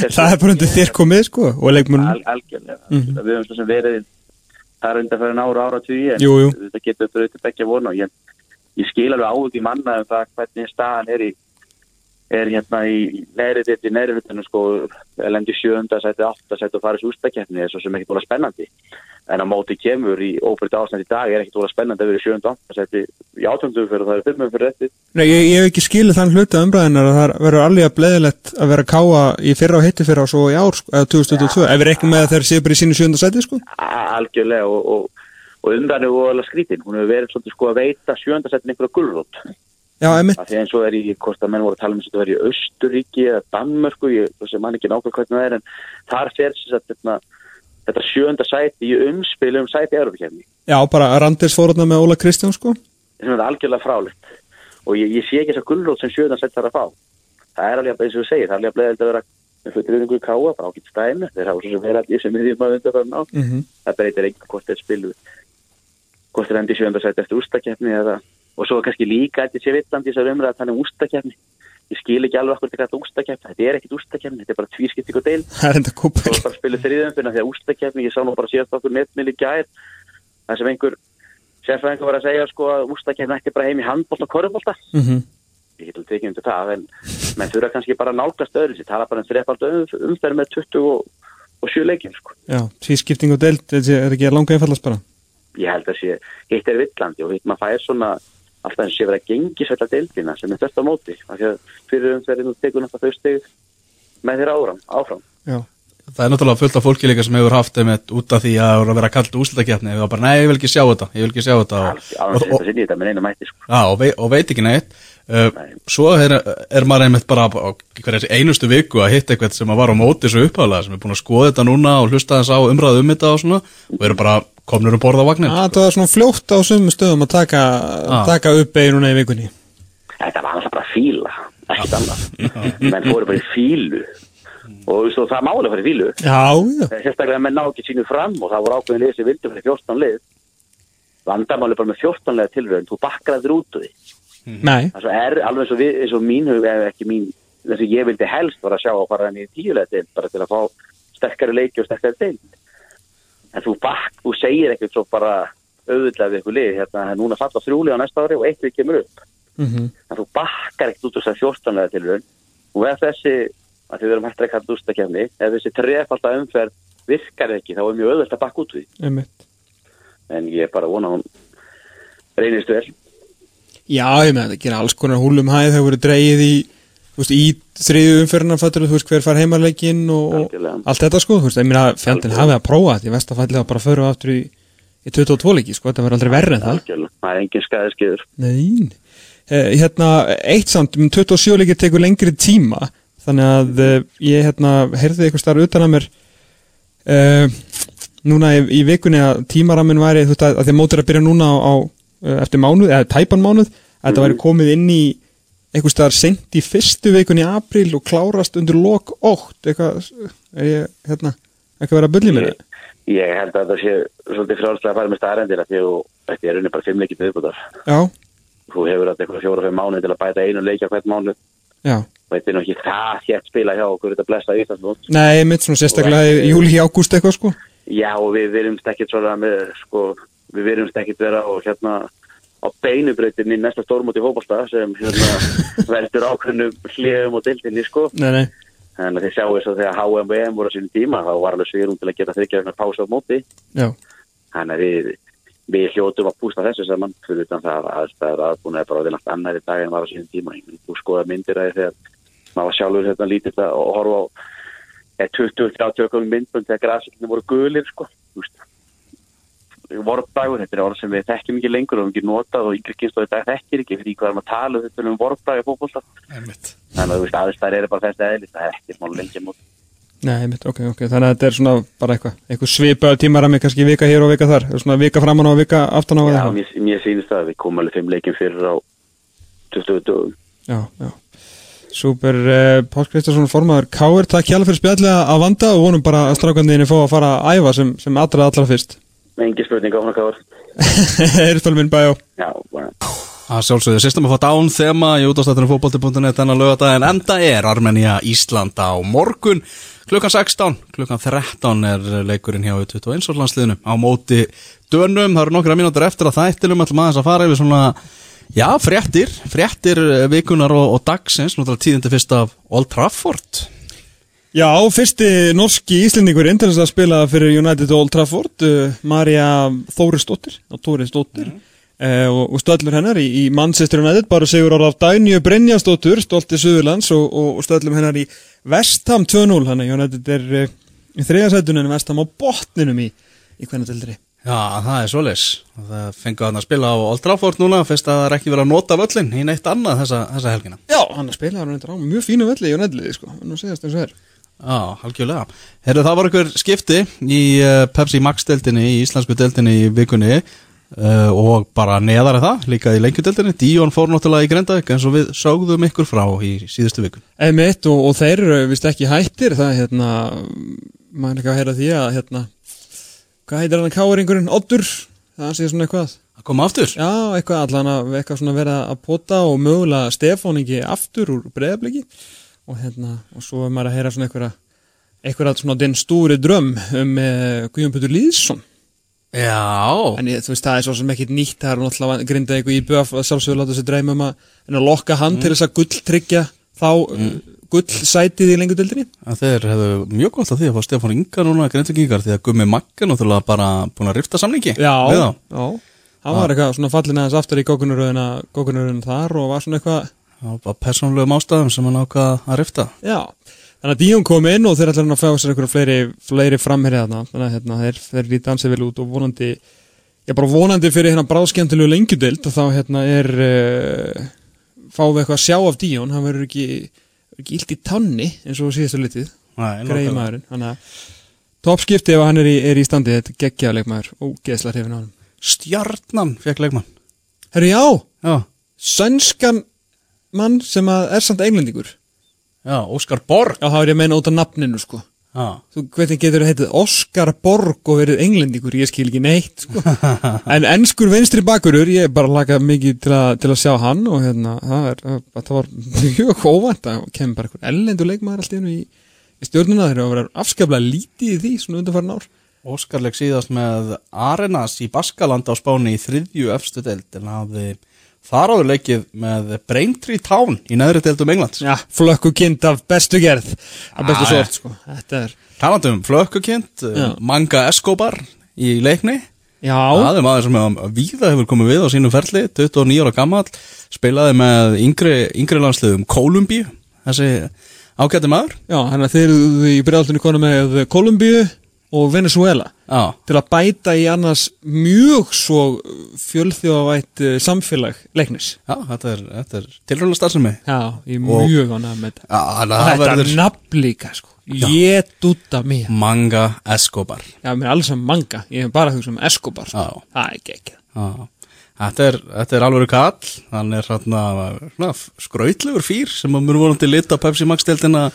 sem- það er bara undir þér komið sko og leikmunum Al, algjörlega, við höfum svo sem verið það er undan fyrir ára ára tíu en Jú, jú. þetta getur auðvitað beggja vona og ég, ég skil alveg áhugi manna um það hvernig staðan er í er hérna í neðri ditt í neðri hlutunum sko lendi sjönda sæti, átta sæti og farið svo úrstakefni er svo sem ekki búin spennandi. En á móti kemur í óbrytt ástand í dag er ekki búin spennandi að vera sjönda átta sæti í átöndu fyrir það er fimmum fyrir rétti Nei, ég, ég hef ekki skilið þann hluta umræðinar að það verður alveg að bleðilegt að vera að káa í fyrra og hitti fyrra og svo í ár sko, eða 2022, ef við reiknum með að þeir séu bara í sínu sjönda sæti sko. Algjörlega og, og, og að Já, emitt, af því eins og er í, hvort að menn voru að tala um þess að þetta er í Östuríki eða Danmörku, ég mann ekki nákvæm hvernig það er, en þar fer að þetta, þetta sjönda sæti í umspil um sæti Európa-kefni, já, bara Randers fórhundna með Óla Kristján sko. Sem er algjörlega frálegt og ég, ég sé ekki þess að gullrót sem sjönda sæti þarf að fá. Það er alveg, eins og við segir, það er alveg að vera fyrir káa, bara ágætt stæmi, þeir hafa svo sem verið allir sem við því maður undan Það og svo er kannski líka eftir sé villandi þessar umræða að tala um ústakefni. Ég skil ekki alveg hvað þetta ústakefni, þetta er ekkit ústakefni, þetta er bara tvískipting og deil. Það er enda kúpa Svo bara spilu þriðum fyrir því að ústakefni, ég sá nú bara síðast okkur netmili gær, það sem einhver sérfræðingur var að segja sko að ústakefni ætti bara heim í handbólt og korfbólta. mm -hmm. Ég get alveg tekið undir það, en menn þurfa kannski bara nálgast öðru sér, tala bara um þreifald umferð með 20 og, og 7 leikjum. Já, tvískipting og deild, þetta ekki langa einfallast bara ég held að sé, hitt villandi og hitt maður fær svona alltaf eins og sé verið að gengi svolítið deildina sem er þess að móti af því að fyrir umferðinu tekur náttúrulega þau steg með þér áfram, áfram. Það er náttúrulega fullt af fólki líka sem hefur haft einmitt út af því að vera að vera kallt úslitakefni og bara, nei, ég vil ekki sjá þetta, ég vil ekki sjá þetta og, Alveg og, þetta og, sinni þetta með einu mætti sko. já, og, vei, og veit ekki neitt uh, Nei. Svo er, er maður einmitt bara á hverja einustu viku að hitta eitthvað sem var á móti þessu uppháðlega sem er búin að skoða þetta núna og hlusta þess á umræðu um þetta og svona og eru bara komnur um borða á vagnin að það var svona fljótt á sumum stöðum að taka, Ah. taka upp einuna í vikunni Þetta var alltaf bara fíla, ekkert annað. menn fóru bara í fílu og veist, það máli að fara í fílu. Já, já, Sérstaklega að menn ná ekki sínu fram og það voru ákveðin lið sem vildi fyrir 14 lið. Vandamáli bara með 14 liða tilröðin, þú bakkar þér út úr því. nei Það er svo er alveg eins og, við, eins og mín hug, ef ekki mín, þess að ég vildi helst var að sjá að fara henni í tíulega deild bara til að fá sterkari leiki og sterkari deild. En þú bakk, þú segir ekkert svo bara auðvitað við ykkur lið, hérna, það er núna falla þrjúli á næsta ári og eitt við kemur upp. mm En þú bakkar ekkert út úr þess að 14 lega tilraun og ef þessi, að þið verum hægt að kalla ústakefni, ef þessi trefalda umferð virkar ekki, þá er mjög auðvitað að bakka út því. einmitt En ég er bara að vona að hún reynist vel. Já, ég með það gera alls konar húlum hæð þegar voru dreigið í veist, í þriðu umferðina fattur þú veist hver far heimarleikin og, og allt þetta sko, veist, ég meina Algjörlega. hafið að prófa þetta, ég veist að fallið að bara föru aftur í, í 22 leiki, sko, þetta var aldrei verri en það. Það er engin skæðið skiður. Nein, eh, hérna eitt samt, um 27 leiki tekur lengri tíma, þannig að eh, ég hérna, heyrði eitthvað starf utan að mér eh, núna í, í vikunni að tímaramin væri, þú veist, að, að því að mótir að byrja núna á, á eh, eftir mánuð, eða tæpan mánuð að þetta væri komið inn í einhvers staðar sent í fyrstu vikun í apríl og klárast undir lok ótt eitthvað, er ég, hérna eitthvað verið að byrja mér Ég, ég held að það sé svolítið frálslega að fara með staðarendina því að þetta er unni bara fimm leikið viðbútar. já, Þú hefur þetta eitthvað fjóra-fimm mánuð til að bæta einu leikja hvert mánuð. já Er nú ekki það hétt spila hjá okkur þetta blessa Íslandsmót. nei, mitt svona sérstaklega í júli ágúst eitthvað sko Já, og við verðumst ekkert svona með, sko, við verðumst ekkert vera og hérna á beinubreytinni næsta stórmóti fótbolta sem hérna verður ákveðnum hliðum og dildinni, sko. nei, nei, En þið sjáu þess að þegar HM og EM voru á sínum tíma, þá var alveg svirum til að geta þryggja vegna pása á móti. já, Þannig að við, við hljótum að pústa þessu saman fyrir utan það að aðstæður aðbúin er bara að vinna annar í dag en var á sínum tíma. Þú skoða myndir að þegar maður var sjálfur hérna lítið að og horfa á eh, 20-30 myndbund þegar grafsildinu voru gulir sko. Vorbragur, þetta er orð sem við þekkjum ekki lengur og við ekki notað og yngri kynst og þetta þekkir ekki fyrir hvað erum að tala um þetta um fókbólta. Einmitt. Þannig að þú veist aðstæður eru bara þessi eðlis, það er ekki smá lengi mót. nei, mitt, ok, ok þannig að þetta er svona bara eitthvað, eitthvað svipaðu tímarami kannski vika hér og vika þar, svona vika framan á og vika aftan á Já, eða eitthvað. mér, mér sýnist það að við komum alveg fimm leikin fyrir á 20 dögum. já, já Súper, uh, Pál Kristjánsson formaður Káir, takk hjálpa fyrir spjallega að vanda og vonum bara að strákandiðinni fá að fara að æfa sem, sem allra allra fyrst. Engi spurning á hana káður. Eirstól minn bæjó Já, bara. Það sjálfsögðu system að fá dán þema í útastættinu fótbolti.net þennan lögadaginn enda er Armenia Ísland á morgun. Klukkan 16, klukkan 13 er leikurinn hjá 21 landsliðinu. Á móti dönum, það eru nokkra mínútur eftir að þættinum ætlum aðeins að fara yfir svona já, fréttir, fréttir vikunar og, og dagsins, náttúrulega tíðindi fyrst af Old Trafford. Já, fyrsti norski íslendingur til þess að spila fyrir United Old Trafford uh, Marja Þórisdóttir og Tórisdóttir uh, og, og stöllur hennar í, í Manchester United bara segur ára af Dænju Brynjastóttur stolti Suðurlands og, og, stöllum hennar í Vestham 2-0 hann að United er uh, í þriðasætun en Vestham á botninum í, í hvernig tildri Já, það er svoleis það fengu hann að spila á Old Trafford núna fyrst að það er ekki verið að nota völlin í neitt annað þessa, þessa helgina Já, hann að spila hann á mjög fínu velli í United sko, nú segast eins og er Já, algjörlega. Herru, það var einhver skipti í uh, Pepsi Max-deltinni, í íslensku deltinni í vikunni uh, og bara neðar það, líka í lengjudeltinni. Díón fór náttúrulega í Grendavík eins og við sögðum ykkur frá í síðustu vikun. Emitt og, og þeir að að hvað heitir hann káringurinn, Oddur? Það sé svona eitthvað, Að koma aftur? já eitthvað allan að vera að pota og mögulega Stefán ekki aftur úr breyðabliki og hérna, og svo er maður að heyra svona eitthvað eitthvað svona den stúri dröm um uh, Guðjón Pötur Lýðsson. Já. en ég, þú veist, það er svo sem ekkit nýtt. Það er náttúrulega grinda eitthvað í böf að sjálfsögur láta sér dreyma um að, en að lokka hann til þess að gulltryggja þá mm. Gullsætið í lengur dildinni að þeir hefðu mjög gott að því að fá Stefán Inga núna greintökingar því að Gummi Magga náttúrulega bara búin að rifta samningi. Já, já. Hann var eitthvað svona fallin aðeins aftur í gókunaröðina gókunaröðina þar og var svona eitthvað Já, bara persónulegum ástæðum sem hann ákvað að rifta. Já, þannig að Díón kom inn og þeir ætlar hann að fá sér einhverja fleiri, fleiri framherja þarna. Þannig að hérna, þeir, þeir líti ansið vel út og vonandi já bara vonandi fyrir hérna bráðskemmtilegu lengjudild og þá hérna er uh, fáum við eitthvað að sjá af Díón hann verður ekki, ekki illt í tanni eins og síðastu litið, greið maðurinn þannig að toppskipti ef hann er í, er í standi þetta geggjaða leikmaður, ógeðsla hrifin á hann Stjarnan fekk leikmann. Herru já, Já, sönskan mann sem er samt englendingur. Já, Óskar Borg. Já, þá er ég að meina út af nafninu sko Já, Þú hvernig getur það heitið Oscar Borg og verið englendingur, ég skil ekki neitt sko. En ennskur venstri bakurur ég bara laka mikið til, a, til að sjá hann og hérna, það, er, það var mjög óvænt að kemur bara einhver ellendur leikmaður allt í í, stjórnuna þegar það var afskaplega lítið í því svona undanfærin ár. Óskar leik síðast með Arenas í Baskaland á Spáni í þriðju efstu deild en hafði þar áður leikið með Braintree Town í neðri deildum Englands. Já, flökku kind af bestu gerð. Af bestu Já, sort sko. Þetta er, Talandum flökkukind, Já. Manga Escobar í leikni. Já, Það er maður sem hefur víða hefur komið við á sínum ferli, 29 ára gammal, spilaði með yngri, yngri landsliðum Kolumbíu, þessi ágætti maður. já, hann að þeir eru í bregðaltunni konu með Kolumbíu og Venezuela Já, til að bæta í annars mjög svo fjölþjóðavætt eh, samfélag leiknis. Já þetta er, er tilröðlega starfsemi. Já, ég er mjög ánægð með þetta. Já, Og að það Þetta verður nafn líka sko. Ég út af mér. Manga Escobar. Já, mér er alls sem manga. Ég hef bara að hugsa um Escobar sko. Já. Það er ekki ekki Já, þetta er, þetta er alveg kall, hann er hérna skrautlegur fýr sem að mjög vonandi lita Pepsi Max deildina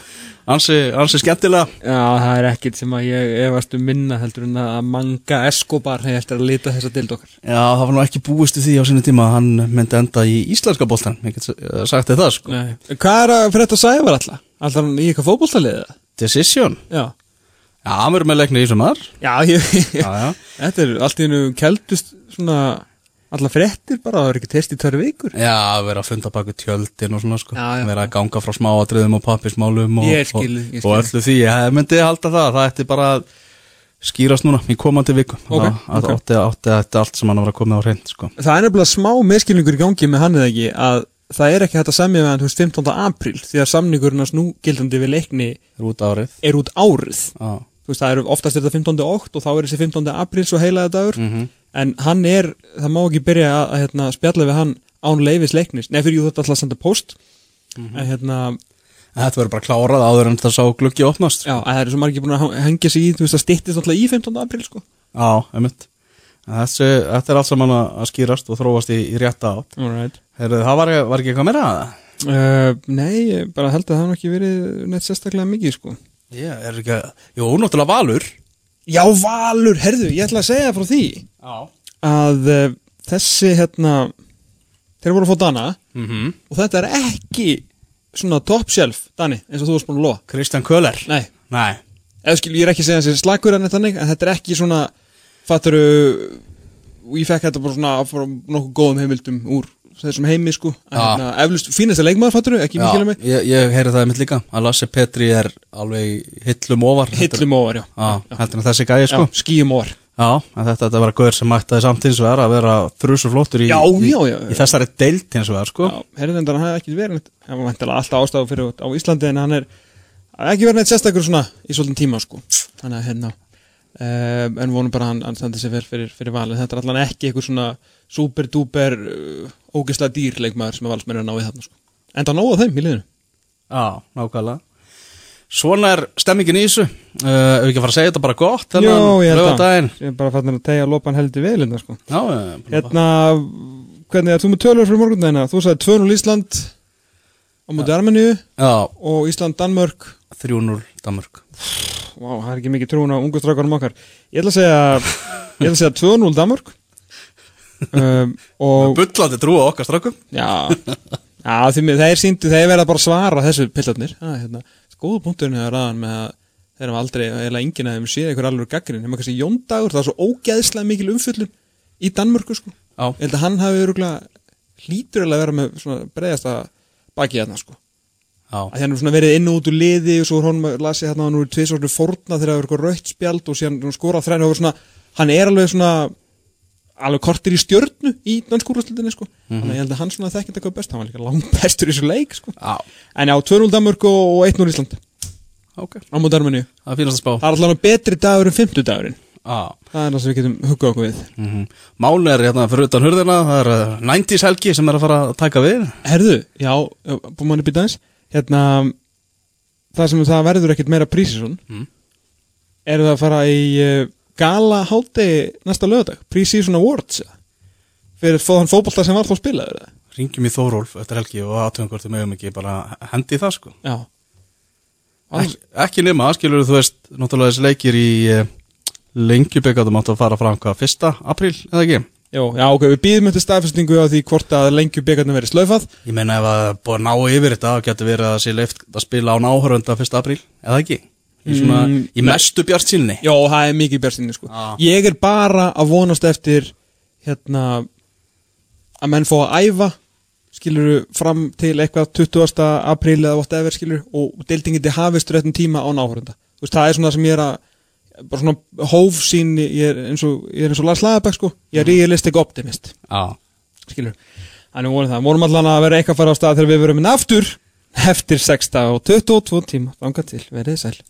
ansi, ansi skemmtilega. Já, það er ekkit sem að ég efast um minna heldur en að manga Escobar hefði að lita þessa dild okkar Já, það var nú ekki búist við því á sinni tíma að hann myndi enda í íslenska boltan, ég get eh, sagt það sko. Nei. Hvað er að fyrir þetta sæfa alltaf? Alltaf hann í eitthvað fótboltaliðið? Decision, Já já, hann verður með leikni í sumar. Já, ég, Já, já. þetta er allt í hennu keldust svona allar fréttir bara, það er ekki test í tvær vikur Já, vera að funda baku tjöldin og svona sko Já, já. Vera að ganga frá smáatriðum og pappismálum og, skil, og, og öllu því Ég myndi halda það, það ætti bara að skýrast núna í komandi viku Ok, Það ok. átti, átti, átti allt sem hann var að koma á reynd sko Það er nefnilega smá meðskilningur í gangi með hann eða ekki að það er ekki hægt að semja við hann veist 15. apríl því að samningurinn hans núgildandi við leikni Er út árið er út árið Já, þú veist það eru oftast er þetta 15. okt og þá er þessi 15. apríl svo heilaði dagur Mhm. En hann er, það má ekki byrja að, að hérna, spjalla við hann án leifis leiknis nei fyrir jú þetta alltaf að senda post Mhm. en hérna, En Þetta verður bara klárað áður en það sá gluggi opnast já, að það eru svo margir búin að hengja sig í, þú veist það styttist alltaf í 15. apríl sko Já, einmitt En Þessi, Þetta er allt saman að að skýrast og þróast í, í rétta átt Alright. Heyrðu, Það var, var ekki eitthvað meira að það? Uh, nei, ég bara held að það hafa nú ekki verið neitt sérstaklega mikið sko Ég er ekki að, jú, náttúrulega Valur Já, Valur, herðu, ég ætla að segja frá því Já. að uh, þessi hérna þeir voru að fá Dana mm og þetta er ekki svona top shelf Dani, eins og þú varst búin að lofa. Kristján Köller Nei, Nei. Eða skil, ég er ekki að segja þessi slagur en þetta er ekki svona fatturu ég fekk þetta bara svona frá nokkuð góðum heimildum úr þessum heimi sko. Já. hérna, eflust fínasta leikmaður fatturu, ekki Já, mikil að mig ég, ég heyri það einmitt líka. Að Lasse Petri er alveg hillum ofar hillum óvar, já, Já, heldur en þessi gæði sko. Skýjum óvar Já, þetta, þetta var gauður sem mættaði samt hins vegar að vera þrjusuflóttur í, Já, í, já. í þessari deild hins vegar sko. Já, herrðendar hann hefði ekki verið hann var alltaf ástæðu fyrir á Íslandi en hann er ekki verið neitt sérstakur svona í svolítinn tíma sko. Þannig að hérna um, en vonum bara hann, hann standi sér vel fyrir, fyrir valið. Þetta er allan ekki eitthvað svona super duper uh, ógeðslega dýr leikmaður sem að valsmenn er að ná í þarna sko. En það nóða þeim í liðinu. Já, nákvæmlega. Svona er stemmingin í þessu. Uh, Ef við ekki að fara að segja þetta bara gott Jó, ég held að ég er bara fann að tegja lopan heldur vel hérna sko. Já, eh, bara- hérna, hvernig er þú með tölur fyrir morgundagina? Þú sagði 2-0 Ísland á mútið Armeníu Já, og Ísland-Danmörk. 3-0 Danmörk Vá, það er ekki mikið trúin á ungu strákarum okkar. Ég ætla að segja Ég ætla að segja 2-0 Danmörk. Um, Og Bullandi trúa okkar strákum. Já, já því með þeir síndu Þeir verða bara að svara þessu pillarnir ah, hérna, Góðu punkturinn hefur ræðan með að Þeir hafa aldrei, eða enginn að þeim séð eitthvað alveg gaggrin Þeim kannski Jóndagur, það er svo ógæðslega mikil umfyllun Í Danmörku sko. Já. Ég held að hann hafi alveg að vera með svona breiðasta Baki hérna sko Já. að hann er svona verið inn og út úr liði og svo er honum að lasi hérna hann er tviðsvörnu fórna þegar það er eitthvað rautt spjald og síðan skorað þræna og svona, hann er alveg svona alveg kortir í stjörnu í danskúrastildinni sko. þannig að ég held að hann svona þekkið eitthvað best hann var líka langt bestur í þessu leik sko. Já, en já, 2-0 Danmörk og og 1-0 Ísland. Ok. Á mót Armeníu. Það fínast að spá. Það er alltaf betri dagur en 50 dagurinn Já. Það er það sem við getum huggað okkur við. Mm Mál er hérna fyrir utan hurðina Það er uh, 90s helgi sem er að fara að taka við. Herðu, já, búið manni býta eins Hérna Það sem það verður ekkert meira prísisson Mm. Eru það að fara í uh, Gala hátti næsta lögadag Prísisson Awards? Fyrir fóðan fótbolta sem var þá spilaður? Ringjum í Þórólf eftir helgi og aðtöðum hvort við mögum ekki bara hendi það sko Já Ek, Ekki nema, skilur þú veist Náttúrulega þessi leikir í uh, Lengjubikatum áttu að fara fram hvað, fyrsta apríl eða ekki? Jó, já, ok, við býðum eftir staðfestingu á því hvort að lengju byggarnir verið slöfað Ég meina ef að búið að ná yfir þetta þá getur verið að sé leift að spila á náhörönda fyrsta apríl, eða ekki? Í, svona, Mm, í mestu bjart sinni Jó, það er mikið björnstinni sko Já. Ég er bara að vonast eftir hérna að menn fá að æfa skiluru fram til eitthvað 20. apríl eða whatever skilur og deildingindi hafist réttum tíma á náhórunda veist, það er svona það sem ég er að bara svona hófsýn ég er eins og, ég er eins og Lars Lagerbæk sko. Ég er realistic optimist. Já, skilur. Þannig vorum það, vorum allan að vera eitthvað að fara á stað þegar við verum inn aftur eftir 6 og 22 tíma, þangað til, verið sæl